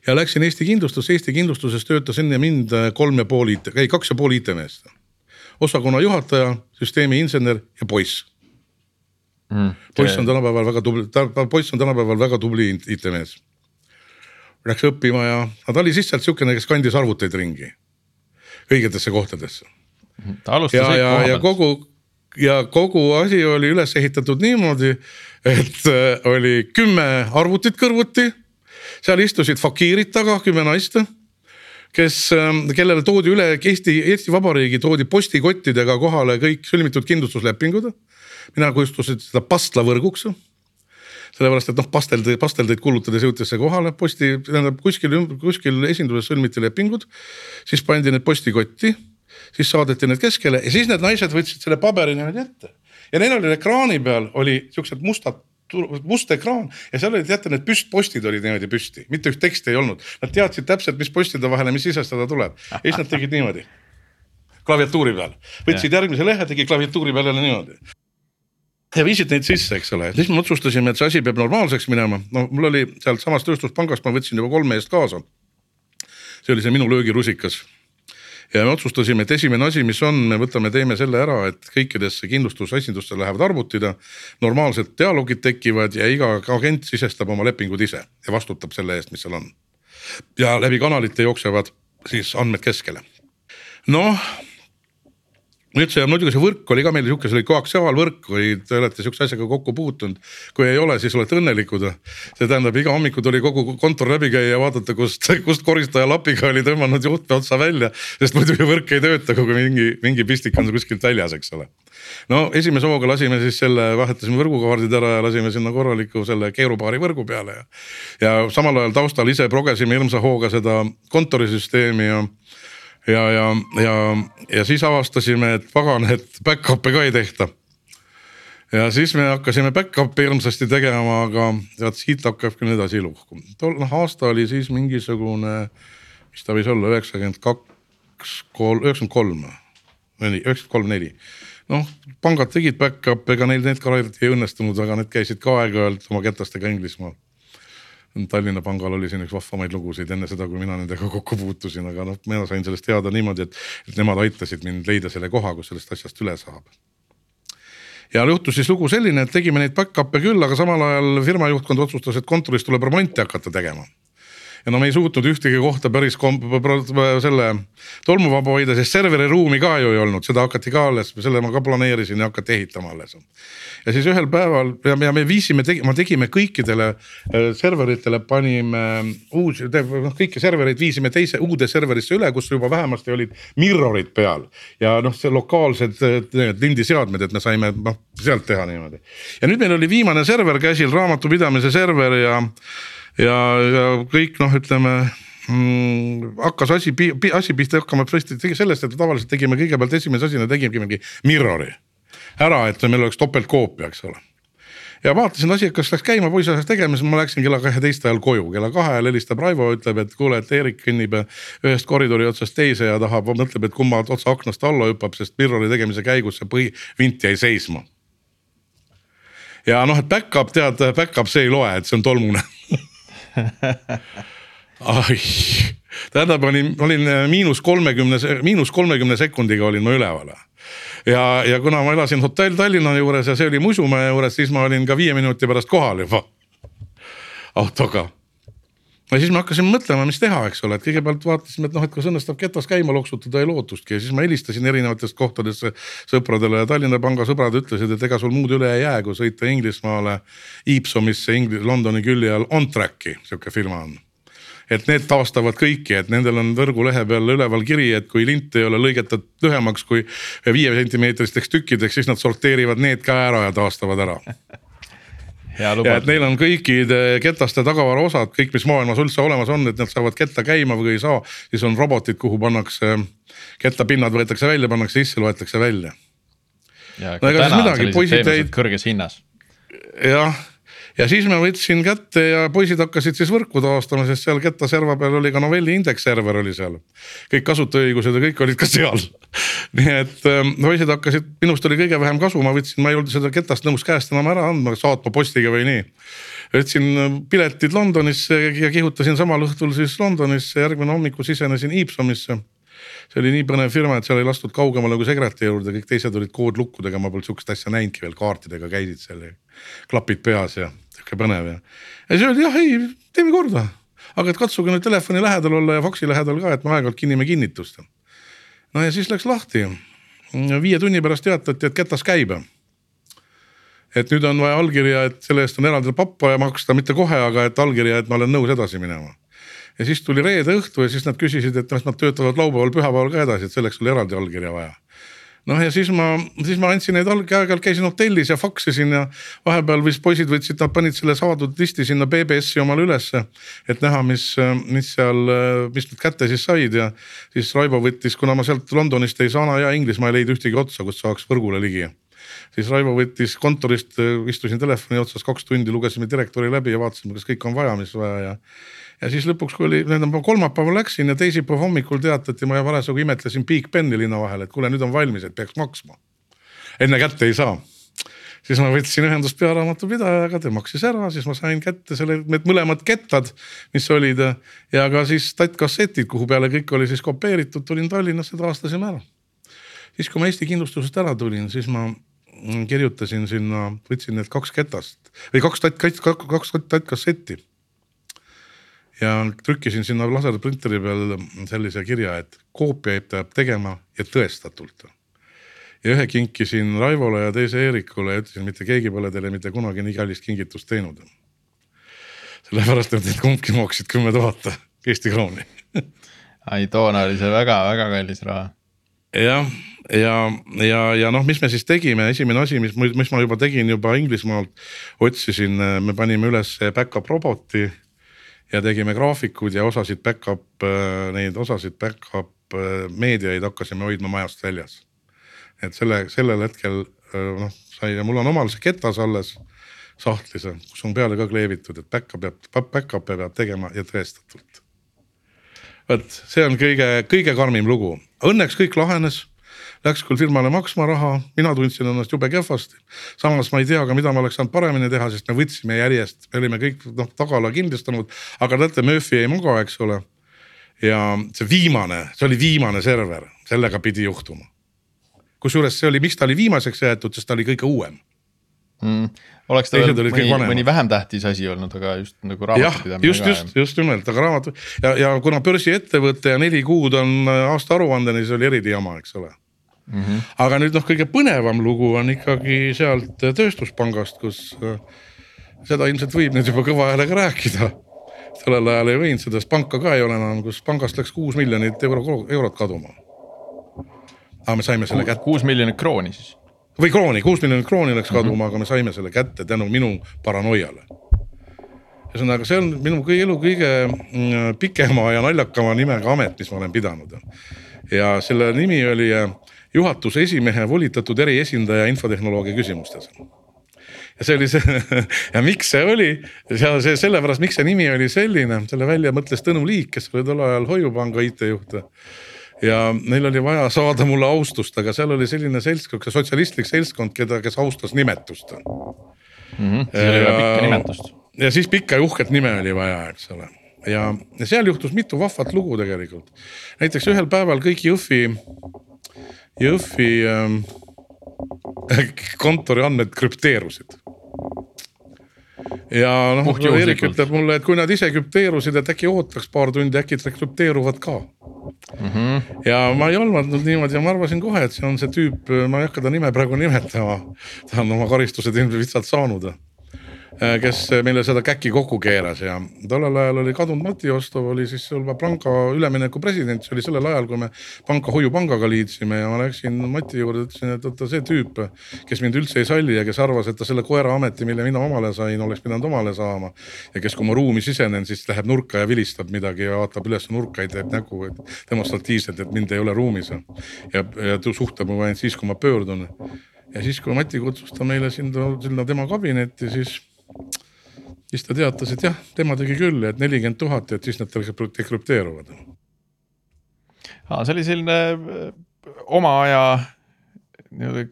ja läksin Eesti Kindlustusse, Eesti Kindlustuses töötas enne mind äh, kolm ja pool IT, ei kaks ja pool IT-meest. osakonna juhataja, süsteemi insener ja poiss mm,. poiss on tänapäeval väga tubli, poiss on tänapäeval väga tubli IT-mees. Läks õppima ja, aga ta oli lihtsalt sihukene, kes kandis arvuteid ringi õigetesse kohtadesse. ta alustas ja, ja, ja kogu ja kogu asi oli üles ehitatud niimoodi, et äh, oli kümme arvutit kõrvuti seal istusid fakiirid taga, kümme naist kes, ähm, kellele toodi üle Eesti, Eesti Vabariigi toodi postikottidega kohale kõik sõlmitud kindlustuslepingud. mina kujutasin seda pastlavõrguks. sellepärast, et noh, pastel, pasteldeid kulutades jõuti see kohale, posti, tähendab kuskil, kuskil esinduses sõlmiti lepingud. siis pandi need postikotti, siis saadeti need keskele ja siis need naised võtsid selle paberi niimoodi ette. ja neil oli ekraani peal oli siuksed mustad must ekraan. Ja seal olid teate need püstpostid olid niimoodi püsti, mitte üht teksti ei olnud. Nad teadsid täpselt, mis postide vahele, mis sisestada tuleb. Ja siis nad tegid niimoodi. klaviatuuri peal, võtsid järgmise lehe, tegi klaviatuuri peal jälle niimoodi. Ja viisid neid sisse, eks ole, siis me otsustasime, et see asi peab normaalseks minema, no mul oli sealtsamast tööstuspangast, ma võtsin juba kolm meest kaasa. see oli see minu löögirusikas ja me otsustasime, et esimene asi, mis on, me võtame, teeme selle ära, et kõikidesse kindlustusesindustesse lähevad arvutid ja normaalsed dialoogid tekivad ja iga agent sisestab oma lepingud ise ja vastutab selle eest, mis seal on. ja läbi kanalite jooksevad siis andmed keskele. noh nüüd see muidugi see võrk oli ka meil sihuke, see oli koaksiaalvõrk, kui te olete sihukese asjaga kokku puutunud. kui ei ole, siis olete õnnelikud. see tähendab, iga hommiku tuli kogu kontor läbi käia ja vaadata, kust, kust koristaja lapiga oli tõmmanud juhtme otsa välja. sest muidu ju võrk ei tööta, kui mingi, mingi pistik on kuskilt väljas, eks ole. no esimese hooga lasime siis selle, vahetasime võrgukaardid ära ja lasime sinna korraliku selle keerupaari võrgu peale ja. ja samal ajal taustal ise progesime hirmsa hooga seda kontorisüsteemi ja ja, ja, ja, ja siis avastasime, et pagan, et back-up'e ka ei tehta. ja siis me hakkasime back-up'i hirmsasti tegema, aga tead siit hakkabki nüüd asi luhku. tol noh aasta oli siis mingisugune, mis ta võis olla, üheksakümmend kaks, kolm, üheksakümmend kolm, neli, üheksakümmend kolm, neli noh, pangad tegid back-up'e, ega neil need ka ei õnnestunud, aga need käisid ka aeg-ajalt oma kätestega Inglismaal Tallinna Pangal oli siin üks vahvamaid lugusid enne seda, kui mina nendega kokku puutusin, aga noh, mina sain sellest teada niimoodi, et, et nemad aitasid mind leida selle koha, kus sellest asjast üle saab. ja juhtus siis lugu selline, et tegime neid back-up'e küll, aga samal ajal firma juhtkond otsustas, et kontoris tuleb remonti hakata tegema ja no me ei suutnud ühtegi kohta päris selle tolmuvaba hoida, sest serveri ruumi ka ju ei olnud, seda hakati ka alles, selle ma ka planeerisin ja hakati ehitama alles. ja siis ühel päeval ja me, me viisime, ma tegime kõikidele äh, serveritele panime uusi, noh kõiki servereid viisime teise uude serverisse üle, kus juba vähemasti olid mirror'id peal. ja noh, see lokaalsed lindiseadmed, et me saime noh sealt teha niimoodi. ja nüüd meil oli viimane server käsil, raamatupidamise server ja ja, ja kõik noh, ütleme mm, hakkas asi, asi pihta hakkama tõesti sellest, et tavaliselt tegime kõigepealt esimese asjana tegime mingi mirror'i. Ära, et meil oleks topeltkoopia, eks ole. Ja vaatasin asi, kas läks käima, poiss hakkas tegema, siis ma läksin kella kaheteist ajal koju, kella kahe ajal helistab Raivo, ütleb, et kuule, et Eerik kõnnib ühest koridori otsast teise ja tahab, mõtleb, et kumma otsa aknast alla hüppab, sest mirror'i tegemise käigus see põhivint jäi seisma. ja noh, et back-up tead, back-up see ei loe, et see on tolmune [LAUGHS] ai, tähendab, olin, olin äh, miinus kolmekümne, miinus kolmekümne sekundiga olin ma üleval. ja, ja kuna ma elasin hotell Tallinna juures ja see oli Musumäe juures, siis ma olin ka viie minuti pärast kohal juba. Autoga ja siis me hakkasime mõtlema, mis teha, eks ole, et kõigepealt vaatasime, et noh, et kas õnnestub ketas käima loksutada, ei lootustki ja siis ma helistasin erinevatest kohtadesse sõpradele ja Tallinna Panga sõbrad ütlesid, et ega sul muud üle ei jää, kui sõita Inglismaale. Ipsomisse Inglis-, Londoni külje all, On Tracki sihuke firma on et need taastavad kõiki, et nendel on võrgulehe peal üleval kiri, et kui lint ei ole lõigatud lühemaks kui viie sentimeetristeks tükkideks, siis nad sorteerivad need ka ära ja taastavad ära ja et neil on kõikide ketaste tagavaraosad, kõik, mis maailmas üldse olemas on, et nad saavad ketta käima või ei saa, siis on robotid, kuhu pannakse kettapinnad võetakse välja, pannakse sisse, loetakse välja. ja no, täna on sellised teenused kõrges hinnas. jah ja siis ma võtsin kätte ja poisid hakkasid siis võrku taastama, sest seal Ketta serva peal oli ka Novelli indeks server oli seal. kõik kasutajaõigused ja kõik olid ka seal [LAUGHS] nii et ähm, poisid hakkasid, minust oli kõige vähem kasu, ma võtsin, ma ei olnud seda Ketast nõus käest enam ära andma, saatma postiga või nii võtsin ähm, piletid Londonisse ja kihutasin samal õhtul siis Londonisse, järgmine hommiku sisenesin Ipsomisse see oli nii põnev firma, et seal ei lastud kaugemale kui sekretäri juurde, kõik teised olid koodlukkudega, ma polnud sihukest asja näinudki veel, kaartidega käisid seal ja klapid peas ja sihuke põnev ja. ja siis öeldi jah, ei teeme korda, aga et katsuge nüüd telefoni lähedal olla ja faksi lähedal ka, et me aeg-ajalt kinnime kinnitust. No ja siis läks lahti, viie tunni pärast teatati, et ketas käib. Et nüüd on vaja allkirja, et selle eest on eraldi pappa ja maksta, mitte kohe, aga et allkirja, et ma olen nõus edasi minema. ja siis tuli reede õhtu ja siis nad küsisid, et kas nad töötavad laupäeval, pühapäeval ka edasi, et selleks oli eraldi allkirja vaja noh, ja siis ma, siis ma andsin neid aeg-ajalt käisin hotellis ja faksisin ja vahepeal vist poisid võtsid, nad panid selle saadud listi sinna BBS-i omale ülesse. et näha, mis, mis seal, mis nad kätte siis said ja siis Raivo võttis, kuna ma sealt Londonist ei saanud ja Inglismaa ei leidnud ühtegi otsa, kus saaks võrgule ligi siis Raivo võttis kontorist, istusin telefoni otsas kaks tundi, lugesime direktori läbi ja vaatasime, kas kõik on vaja, mis vaja ja ja siis lõpuks, kui oli, tähendab ma kolmapäeval läksin ja teisipäeva hommikul teatati, ma parasjagu imetlesin Big Beni linna vahel, et kuule, nüüd on valmis, et peaks maksma. enne kätte ei saa siis ma võtsin ühendust pearaamatupidajaga, ta maksis ära, siis ma sain kätte selle, need mõlemad kettad, mis olid ja ka siis tattkassetid, kuhu peale kõik oli siis kopeeritud, tulin Tallinnasse, taastasime ära. siis, kui ma Eesti kindlustusest ära tulin, siis ma kirjutasin sinna, võtsin need kaks ketast või kaks tatt, kaks tattkassetti ja trükkisin sinna laserprinteri peal sellise kirja, et koopiaid peab tegema ja tõestatult. ja ühe kinkisin Raivole ja teise Eerikule ja ütlesin, mitte keegi pole teile mitte kunagi nii kallist kingitust teinud. sellepärast, et need kumbki makssid kümme tuhat Eesti krooni ai, toona oli see väga-väga kallis raha. jah, ja, ja, ja noh, mis me siis tegime, esimene asi, mis, mis ma juba tegin juba Inglismaalt, otsisin, me panime üles back-up roboti ja tegime graafikuid ja osasid back-up, äh, neid osasid back-up äh, meediaid hakkasime hoidma majast väljas. et selle, sellel hetkel äh, noh, sai ja mul on omal see ketas alles sahtlis, kus on peale ka kleebitud, et back-up peab, back-up'e peab tegema ja tõestatult. vot see on kõige, kõige karmim lugu, õnneks kõik lahenes läks küll firmale maksma raha, mina tundsin ennast jube kehvasti. samas ma ei tea ka, mida ma oleks saanud paremini teha, sest me võtsime järjest, me olime kõik noh tagala kindlustanud, aga teate, Murphy ei maga, eks ole. ja see viimane, see oli viimane server, sellega pidi juhtuma. kusjuures see oli, miks ta oli viimaseks jäetud, sest ta oli kõige uuem. Mm. Oleks ta veel mõni, mõni vähem tähtis asi olnud, aga just nagu raamatupidamine. just, just, just nimelt, aga raamatu ja, ja kuna börsiettevõte ja neli kuud on aasta aruandeni, siis oli eriti jama, eks ole mm. -hmm. aga nüüd noh, kõige põnevam lugu on ikkagi sealt tööstuspangast, kus äh, seda ilmselt võib nüüd juba kõva häälega rääkida. sellel ajal ei võinud, sest panka ka ei ole enam, kus pangast läks kuus miljonit euro, eurot kaduma. aga me saime selle kätte. kuus miljonit krooni siis? või krooni, kuus miljonit krooni läks kaduma mm, -hmm. aga me saime selle kätte tänu minu paranoiale ühesõnaga, see on minu elu kõige mm, pikema ja naljakama nimega amet, mis ma olen pidanud. ja selle nimi oli äh, juhatuse esimehe volitatud eriesindaja infotehnoloogia küsimustes ja see oli see [LAUGHS] ja miks see oli, seal see sellepärast, miks see nimi oli selline, selle välja mõtles Tõnu Liik, kes oli tol ajal Hoiupanga IT-juht. ja neil oli vaja saada mulle austust, aga seal oli selline seltskond, sotsialistlik seltskond, keda, kes austas nimetust mm. -hmm, seal oli vaja pikka nimetust. ja siis pikka ja uhket nime oli vaja, eks ole ja, ja seal juhtus mitu vahvat lugu tegelikult. näiteks ühel päeval kõik Jõhvi Jõhvi ähm, kontori andmed krüpteerusid. ja noh. Eerik ütleb mulle, et kui nad ise krüpteerusid, et äkki ootaks paar tundi, äkki krüpteeruvad ka mm. -hmm. ja ma ei olnudnud niimoodi ja ma arvasin kohe, et see on see tüüp, ma ei hakka ta nime praegu nimetama. ta on oma karistused ilmselt lihtsalt saanud kes meile seda käkki kokku keeras ja tollel ajal oli kadunud Mati Ostov oli siis panka ülemineku president, see oli sellel ajal, kui me panka Hoiupangaga liitsime ja ma läksin Mati juurde, ütlesin, et oota see tüüp, kes mind üldse ei salli ja kes arvas, et ta selle koera ameti, mille mina omale sain, oleks pidanud omale saama. ja kes, kui ma ruumi sisenen, siis läheb nurka ja vilistab midagi ja vaatab üles nurka ja teeb nägu, demonstratiivselt, et mind ei ole ruumis. ja, ja suhtleb minuga ainult siis, kui ma pöördun ja siis, kui Mati kutsus ta meile sinna, sinna tema kabinetti, siis siis ta teatas, et jah, tema tegi küll, et nelikümmend tuhat et siis nad dekrüpteeruvad. see oli selline äh, oma aja nii-öelda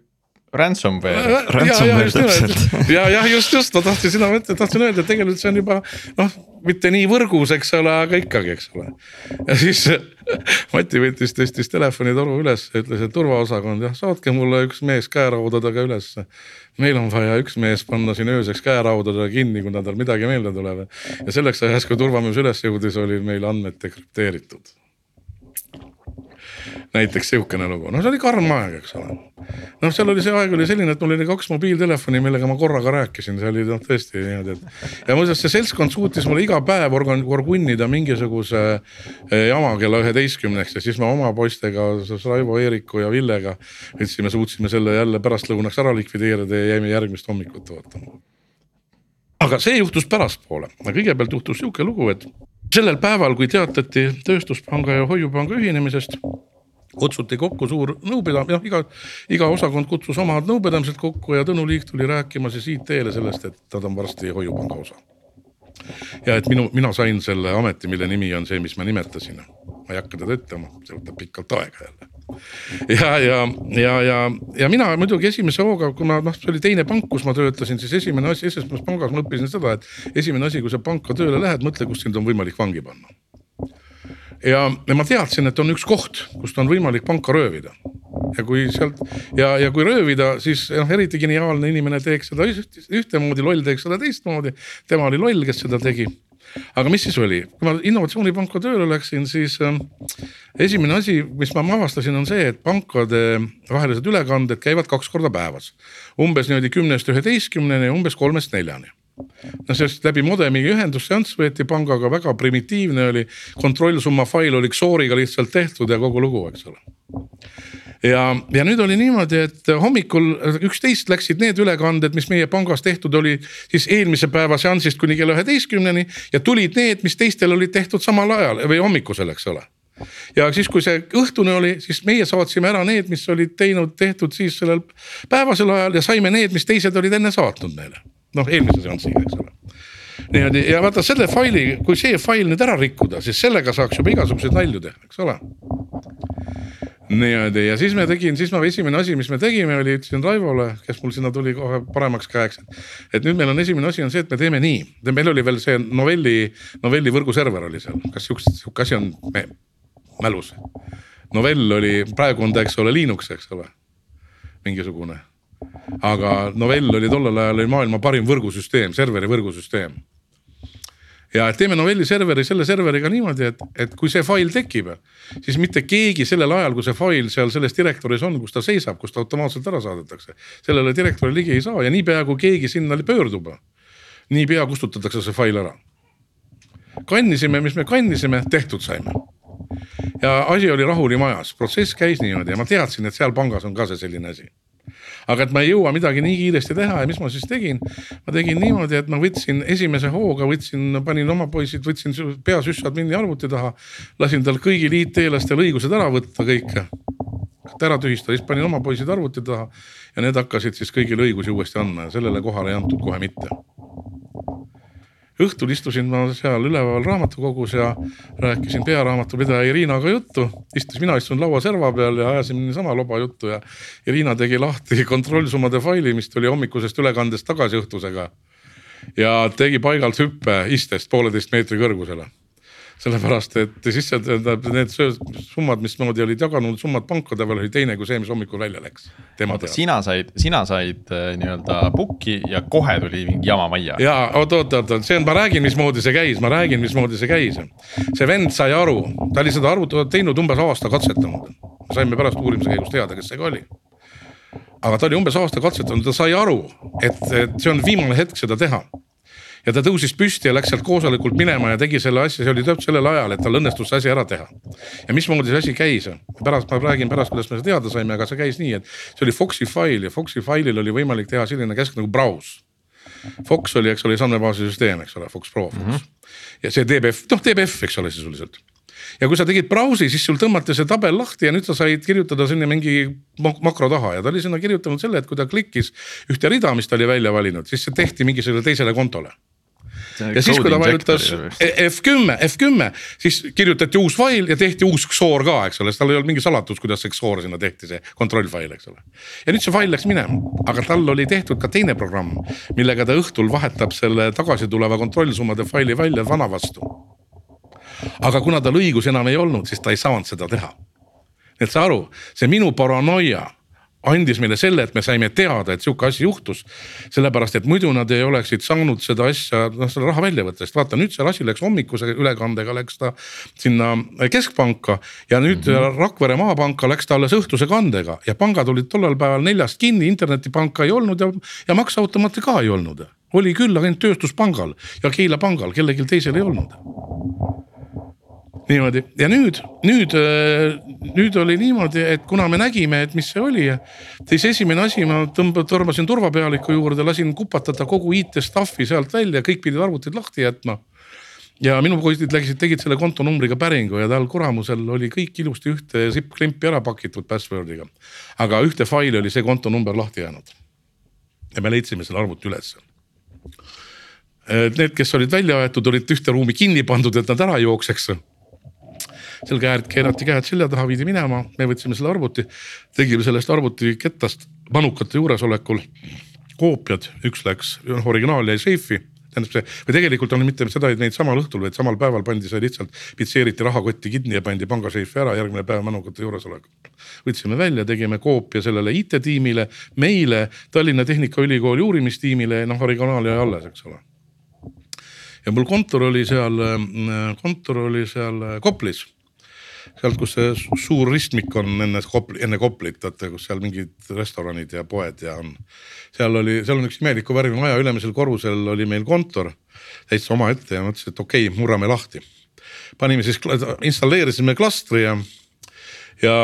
ransomware. Ransomware täpselt. ja jah, just, just ma tahtsin seda mõelda, tahtsin öelda, et tegelikult see on juba noh, mitte nii võrgus, eks ole, aga ikkagi, eks ole. ja siis [LAUGHS] Mati võttis, tõstis telefonitoru üles ütles, et turvaosakond jah, saatke mulle üks mees käeraudadega ülesse. meil on vaja üks mees panna siin ööseks käeraudadega kinni, kuna tal midagi meelde tuleb. ja selleks ajaks, kui turvamees üles jõudis, oli meil andmed dekrüpteeritud näiteks sihukene lugu, no see oli karm aeg, eks ole. noh, seal oli see aeg oli selline, et mul oli kaks mobiiltelefoni, millega ma korraga rääkisin, see oli noh tõesti niimoodi, et. ja muuseas, see seltskond suutis mulle iga päev organ-, orgunnida mingisuguse eh, jama kella üheteistkümneks ja siis ma oma poistega, Raivo, Eeriku ja Villega. võtsime, suutsime selle jälle pärastlõunaks ära likvideerida ja jäime järgmist hommikut ootama. aga see juhtus pärastpoole, kõigepealt juhtus sihuke lugu, et sellel päeval, kui teatati Tööstuspanga ja Hoiupanga ühinemisest kutsuti kokku suur nõupidamine, noh iga, iga osakond kutsus omad nõupidamised kokku ja Tõnu Liik tuli rääkima siis IT-le sellest, et nad on varsti Hoiupanga osa. ja et minu, mina sain selle ameti, mille nimi on see, mis ma nimetasin. ma ei hakka teda ütlema, see võtab pikalt aega jälle. ja, ja, ja, ja, ja mina muidugi esimese hooga, kuna noh, see oli teine pank, kus ma töötasin, siis esimene asi, esimeses pangas ma õppisin seda, et esimene asi, kui sa panka tööle lähed, mõtle, kus sind on võimalik vangi panna ja, ma teadsin, et on üks koht, kust on võimalik panka röövida. ja kui sealt ja, ja kui röövida, siis noh, eriti geniaalne inimene teeks seda ühtemoodi, loll teeks seda teistmoodi. tema oli loll, kes seda tegi. aga mis siis oli, kui ma innovatsioonipanka tööle läksin, siis äh, esimene asi, mis ma avastasin, on see, et pankade vahelised ülekanded käivad kaks korda päevas. umbes niimoodi kümnest üheteistkümneni umbes kolmest neljani no sellest läbi modemi ühendusseanss võeti pangaga väga primitiivne oli, kontrollsumma fail oli XOR-iga lihtsalt tehtud ja kogu lugu, eks ole. Ja, ja nüüd oli niimoodi, et hommikul üksteist läksid need ülekanded, mis meie pangas tehtud oli siis eelmise päeva seansist kuni kella üheteistkümneni ja tulid need, mis teistel olid tehtud samal ajal või hommikusel, eks ole. Ja siis, kui see õhtune oli, siis meie saatsime ära need, mis olid teinud, tehtud siis sellel päevasel ajal ja saime need, mis teised olid enne saatnud meile noh, eelmise seanssiga, eks ole niimoodi ja vaata selle faili, kui see fail nüüd ära rikkuda, siis sellega saaks juba igasuguseid nalju teha, eks ole. niimoodi ja siis me tegin, siis ma esimene asi, mis me tegime, oli ütlesin Raivole, kes mul sinna tuli kohe paremaks käeks. et nüüd meil on esimene asi on see, et me teeme nii, meil oli veel see novelli, novelli võrguserver oli seal, kas siukest, sihuke asi on me, mälus? novell oli, praegu on ta, eks ole, Linux, eks ole, mingisugune aga Novell oli tollel ajal oli maailma parim võrgusüsteem, serveri võrgusüsteem. ja teeme Novelli serveri selle serveriga niimoodi, et, et kui see fail tekib, siis mitte keegi sellel ajal, kui see fail seal selles direktoris on, kus ta seisab, kus ta automaatselt ära saadetakse. sellele direktori ligi ei saa ja niipea kui keegi sinna pöördub, niipea kustutatakse see fail ära. kannisime, mis me kannisime, tehtud saime ja asi oli rahuli majas, protsess käis niimoodi ja ma teadsin, et seal pangas on ka see selline asi aga et ma ei jõua midagi nii kiiresti teha ja mis ma siis tegin. ma tegin niimoodi, et ma võtsin esimese hooga, võtsin, panin oma poisid, võtsin peasüssad minni arvuti taha. lasin tal kõigil IT-lastel õigused ära võtta kõike ära tühistada, siis panin oma poisid arvuti taha ja need hakkasid siis kõigile õigusi uuesti andma ja sellele kohale ei antud kohe mitte õhtul istusin ma seal üleval raamatukogus ja rääkisin pearaamatupidaja Irinaga juttu. istus, mina istusin lauaserva peal ja ajasime niisama loba juttu ja Irina tegi lahti [LAUGHS] kontrollsummade faili, mis tuli hommikusest ülekandest tagasi õhtusega. ja tegi paigalt hüppe istest pooleteist meetri kõrgusele sellepärast et siis tähendab need summad, mismoodi olid jaganud summad pankade vahel oli teine kui see, mis hommikul välja läks. sina said, sina said äh, nii-öelda book'i ja kohe tuli mingi jama majja. ja oot, oot, oot, see on, ma räägin, mismoodi see käis, ma räägin, mismoodi see käis. see vend sai aru, ta oli seda arvuti teinud umbes aasta katsetanud. saime pärast uurimise käigus teada, kes see ka oli. aga ta oli umbes aasta katsetanud, ta sai aru, et, et see on viimane hetk seda teha ja ta tõusis püsti ja läks sealt koosolekult minema ja tegi selle asja, see oli täpselt sellel ajal, et tal õnnestus see asi ära teha. ja mismoodi see asi käis, pärast ma räägin pärast, kuidas me seda teada saime, aga see käis nii, et see oli Foxi fail ja Foxi failil oli võimalik teha selline käsk nagu browse. Fox oli, eks ole, andmebaasi süsteem, eks ole, Fox Pro Fox mm. -hmm. ja see DBF, noh DBF, eks ole sisuliselt ja kui sa tegid browsi, siis sul tõmmati see tabel lahti ja nüüd sa said kirjutada sinna mingi mak- makro taha ja ta oli sinna kirjutanud selle, et kui ta klikkis ühte rida, mis ta oli välja valinud, siis see tehti mingisugusele teisele kontole. Ja siis, kui ta vajutas F10, F10, siis kirjutati uus fail ja tehti uus XOR ka, eks ole, sest tal ei olnud mingi salatus, kuidas see XOR sinna tehti, see kontrollfail, eks ole. ja nüüd see fail läks minema, aga tal oli tehtud ka teine programm, millega ta õhtul vahetab selle tagasi tuleva kontrollsummade faili välja vana vastu. aga kuna tal õigus enam ei olnud, siis ta ei saanud seda teha. et saa aru, see minu paranoia andis meile selle, et me saime teada, et sihuke asi juhtus. sellepärast, et muidu nad ei oleksid saanud seda asja, noh selle raha välja võtta, sest vaata nüüd see asi läks hommikuse ülekandega läks ta sinna keskpanka. ja nüüd mm -hmm. Rakvere Maapanka läks ta alles õhtuse kandega ja pangad olid tollel päeval neljast kinni, internetipanka ei olnud ja, ja makseautomaati ka ei olnud oli küll ainult tööstuspangal ja Keila pangal, kellelgi teisel ei olnud niimoodi ja nüüd, nüüd, nüüd oli niimoodi, et kuna me nägime, et mis see oli, siis esimene asi, ma tõmba-, tormasin turvapealiku juurde, lasin kupatada kogu IT stuff'i sealt välja, kõik pidid arvutid lahti jätma. ja minu poisid läksid, tegid selle kontonumbriga päringu ja tal kuramusel oli kõik ilusti ühte zipp-klimpi ära pakitud password'iga. aga ühte faili oli see kontonumber lahti jäänud. ja me leidsime selle arvuti ülesse Need, kes olid välja aetud, olid ühte ruumi kinni pandud, et nad ära jookseks käed keerati käed selja taha, viidi minema, me võtsime selle arvuti, tegime sellest arvuti kettast manukate juuresolekul koopiad, üks läks, noh originaal jäi seifi. Tähendab see või tegelikult on mitte seda ei teinud samal õhtul, vaid samal päeval pandi see lihtsalt, pitseeriti rahakotti kinni ja pandi pangaseifi ära, järgmine päev manukate juuresolekul. võtsime välja, tegime koopia sellele IT-tiimile, meile, Tallinna Tehnikaülikooli uurimistiimile, noh originaal jäi alles, eks ole ja mul kontor oli seal, kontor oli seal Koplis sealt, kus see su- suur ristmik on enne Kopli, enne Koplit, vaata kus seal mingid restoranid ja poed ja on. seal oli, seal on üks imeliku värvi maja, ülemisel korrusel oli meil kontor täitsa omaette ja mõtlesin, et okei okay,, murrame lahti. panime siis, installeerisime klastri ja, ja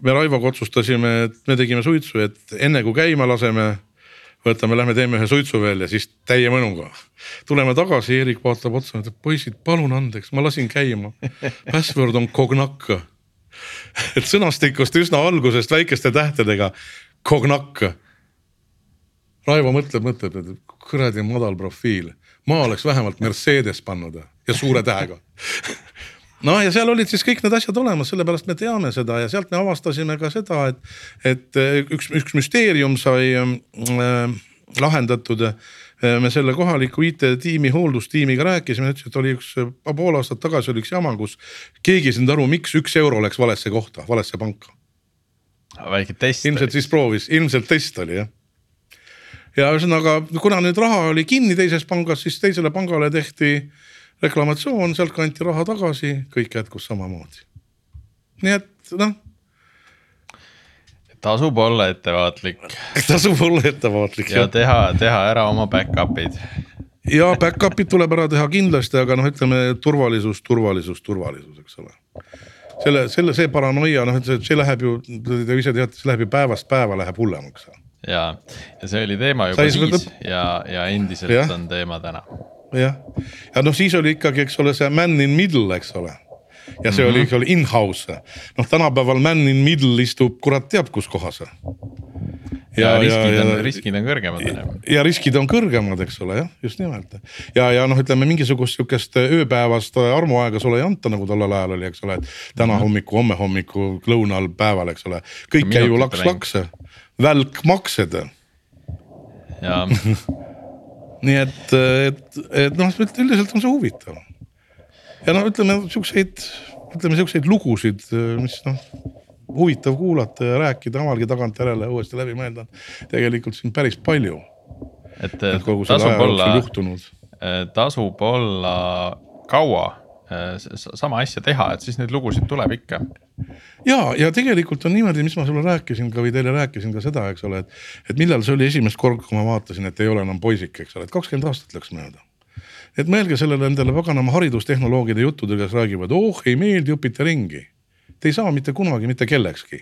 me Raivoga otsustasime, et me tegime suitsu, et enne kui käima laseme võtame, lähme teeme ühe suitsu veel ja siis täie mõnuga. tuleme tagasi, Eerik vaatab otsa, ütleb poisid, palun andeks, ma lasin käima. Password on kognakka. et sõnastikust üsna algusest väikeste tähtedega kognakka. Raivo mõtleb, mõtleb, et kuradi madal profiil, ma oleks vähemalt Mercedes pannud ja suure tähega no ja seal olid siis kõik need asjad olemas, sellepärast me teame seda ja sealt me avastasime ka seda, et, et eh, üks, üks müsteerium sai äh, lahendatud. me selle kohaliku IT-tiimi, hooldustiimiga rääkisime, ütles, et oli üks pool aastat tagasi oli üks jama, kus keegi ei saanud aru, miks üks euro läks valesse kohta, valesse panka. väike test. ilmselt siis proovis, ilmselt test oli jah. ja ühesõnaga, kuna nüüd raha oli kinni teises pangas, siis teisele pangale tehti reklamatsioon, sealt kanti raha tagasi, kõik jätkus samamoodi. nii et noh, tasub olla ettevaatlik [LAUGHS] tasub olla ettevaatlik ja ja, teha, teha ära oma back-up'id. ja back-up'id tuleb ära teha kindlasti, aga noh, ütleme turvalisus, turvalisus, turvalisus, eks ole selle, selle, see paranoia, noh, et see, läheb ju, te ise teate, see läheb ju päevast päeva läheb hullemaks. ja, ja see oli teema juba Sai seda- siis ja, ja endiselt Jah. on teema täna. jah, ja noh, siis oli ikkagi, eks ole, see man in middle, eks ole. ja see mm -hmm. oli, eks ole in-house, noh tänapäeval man in middle istub kurat teab kus kohas. ja, ja riskid on, riskid on kõrgemad ja riskid on kõrgemad, eks ole jah, just nimelt. Ja, ja noh, ütleme mingisugust sihukest ööpäevast armuaega sulle ei anta, nagu tollel ajal oli, eks ole, et täna hommiku, homme hommiku, lõunal, päeval, eks ole, kõik käib ju laks-lakse, välkmaksed ja [LAUGHS] nii et, et, et noh, üldiselt on see huvitav. ja no ütleme siukseid, ütleme siukseid lugusid, mis noh huvitav kuulata ja rääkida omalgi tagantjärele uuesti läbi mõelda. tegelikult siin päris palju. et tasub olla, tasub olla kaua sama asja teha, et siis neid lugusid tuleb ikka. ja, ja tegelikult on niimoodi, mis ma sulle rääkisin ka või teile rääkisin ka seda, eks ole, et, et millal see oli esimest korda, kui ma vaatasin, et ei ole enam poisik, eks ole, et kakskümmend aastat läks mööda et mõelge sellele endale paganama haridustehnoloogide juttudele, kes räägivad, oh ei meeldi, õpite ringi Te ei saa mitte kunagi mitte kellekski.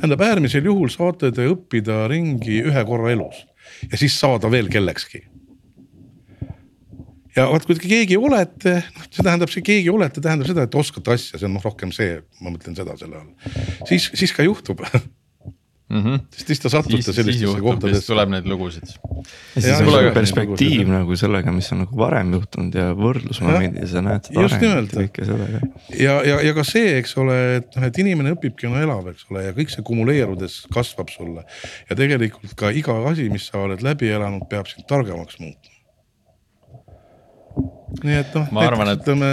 tähendab, äärmisel juhul saate te õppida ringi ühe korra elus ja siis saada veel kellekski. Ja vaat kui te keegi olete, noh see tähendab, see keegi olete, tähendab seda, et oskate asja, see on noh rohkem see, ma mõtlen seda selle all. siis, siis ka juhtub mm. -hmm. sest siis te satute sellistesse kohtadesse. tuleb neid lugusid. ja siis on nagu perspektiiv lugusid. nagu sellega, mis on nagu varem juhtunud ja võrdlusmomendid ja sa näed seda arengut ja kõike ka. ja, ja, ja ka see, eks ole, et noh, et inimene õpibki, no elab, eks ole, ja kõik see kumuleerudes kasvab sulle. ja tegelikult ka iga asi, mis sa oled läbi elanud, peab sind targemaks muutma. Nii et noh. ma arvan, et ütleme...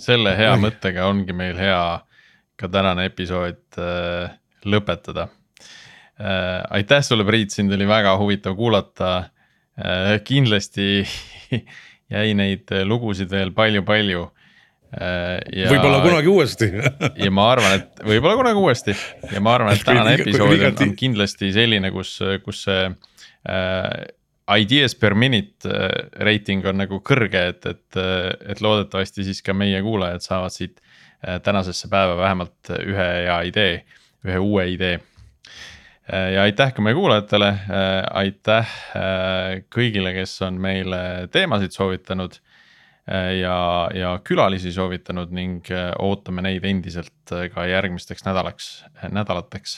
selle hea Ai. mõttega ongi meil hea ka tänane episood äh, lõpetada äh,. aitäh sulle, Priit, sind oli väga huvitav kuulata äh,. kindlasti [LAUGHS] jäi neid lugusid veel palju-palju äh,. võib-olla kunagi uuesti [LAUGHS] ja ma arvan, et võib-olla kunagi uuesti ja ma arvan, et tänane episood on, on kindlasti selline, kus, kus see äh, ideas per minute äh, reiting on nagu kõrge, et, et, et loodetavasti siis ka meie kuulajad saavad siit äh, tänasesse päeva vähemalt ühe hea idee, ühe uue idee ja aitäh ka meie kuulajatele, äh, aitäh äh, kõigile, kes on meile teemasid soovitanud. ja, ja külalisi soovitanud ning ootame neid endiselt ka järgmisteks nädalaks, nädalateks.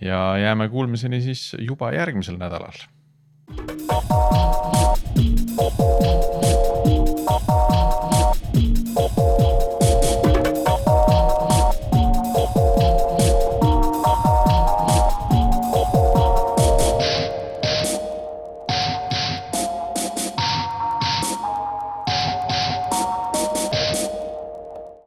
ja jääme kuulmiseni siis juba järgmisel nädalal. Thank you.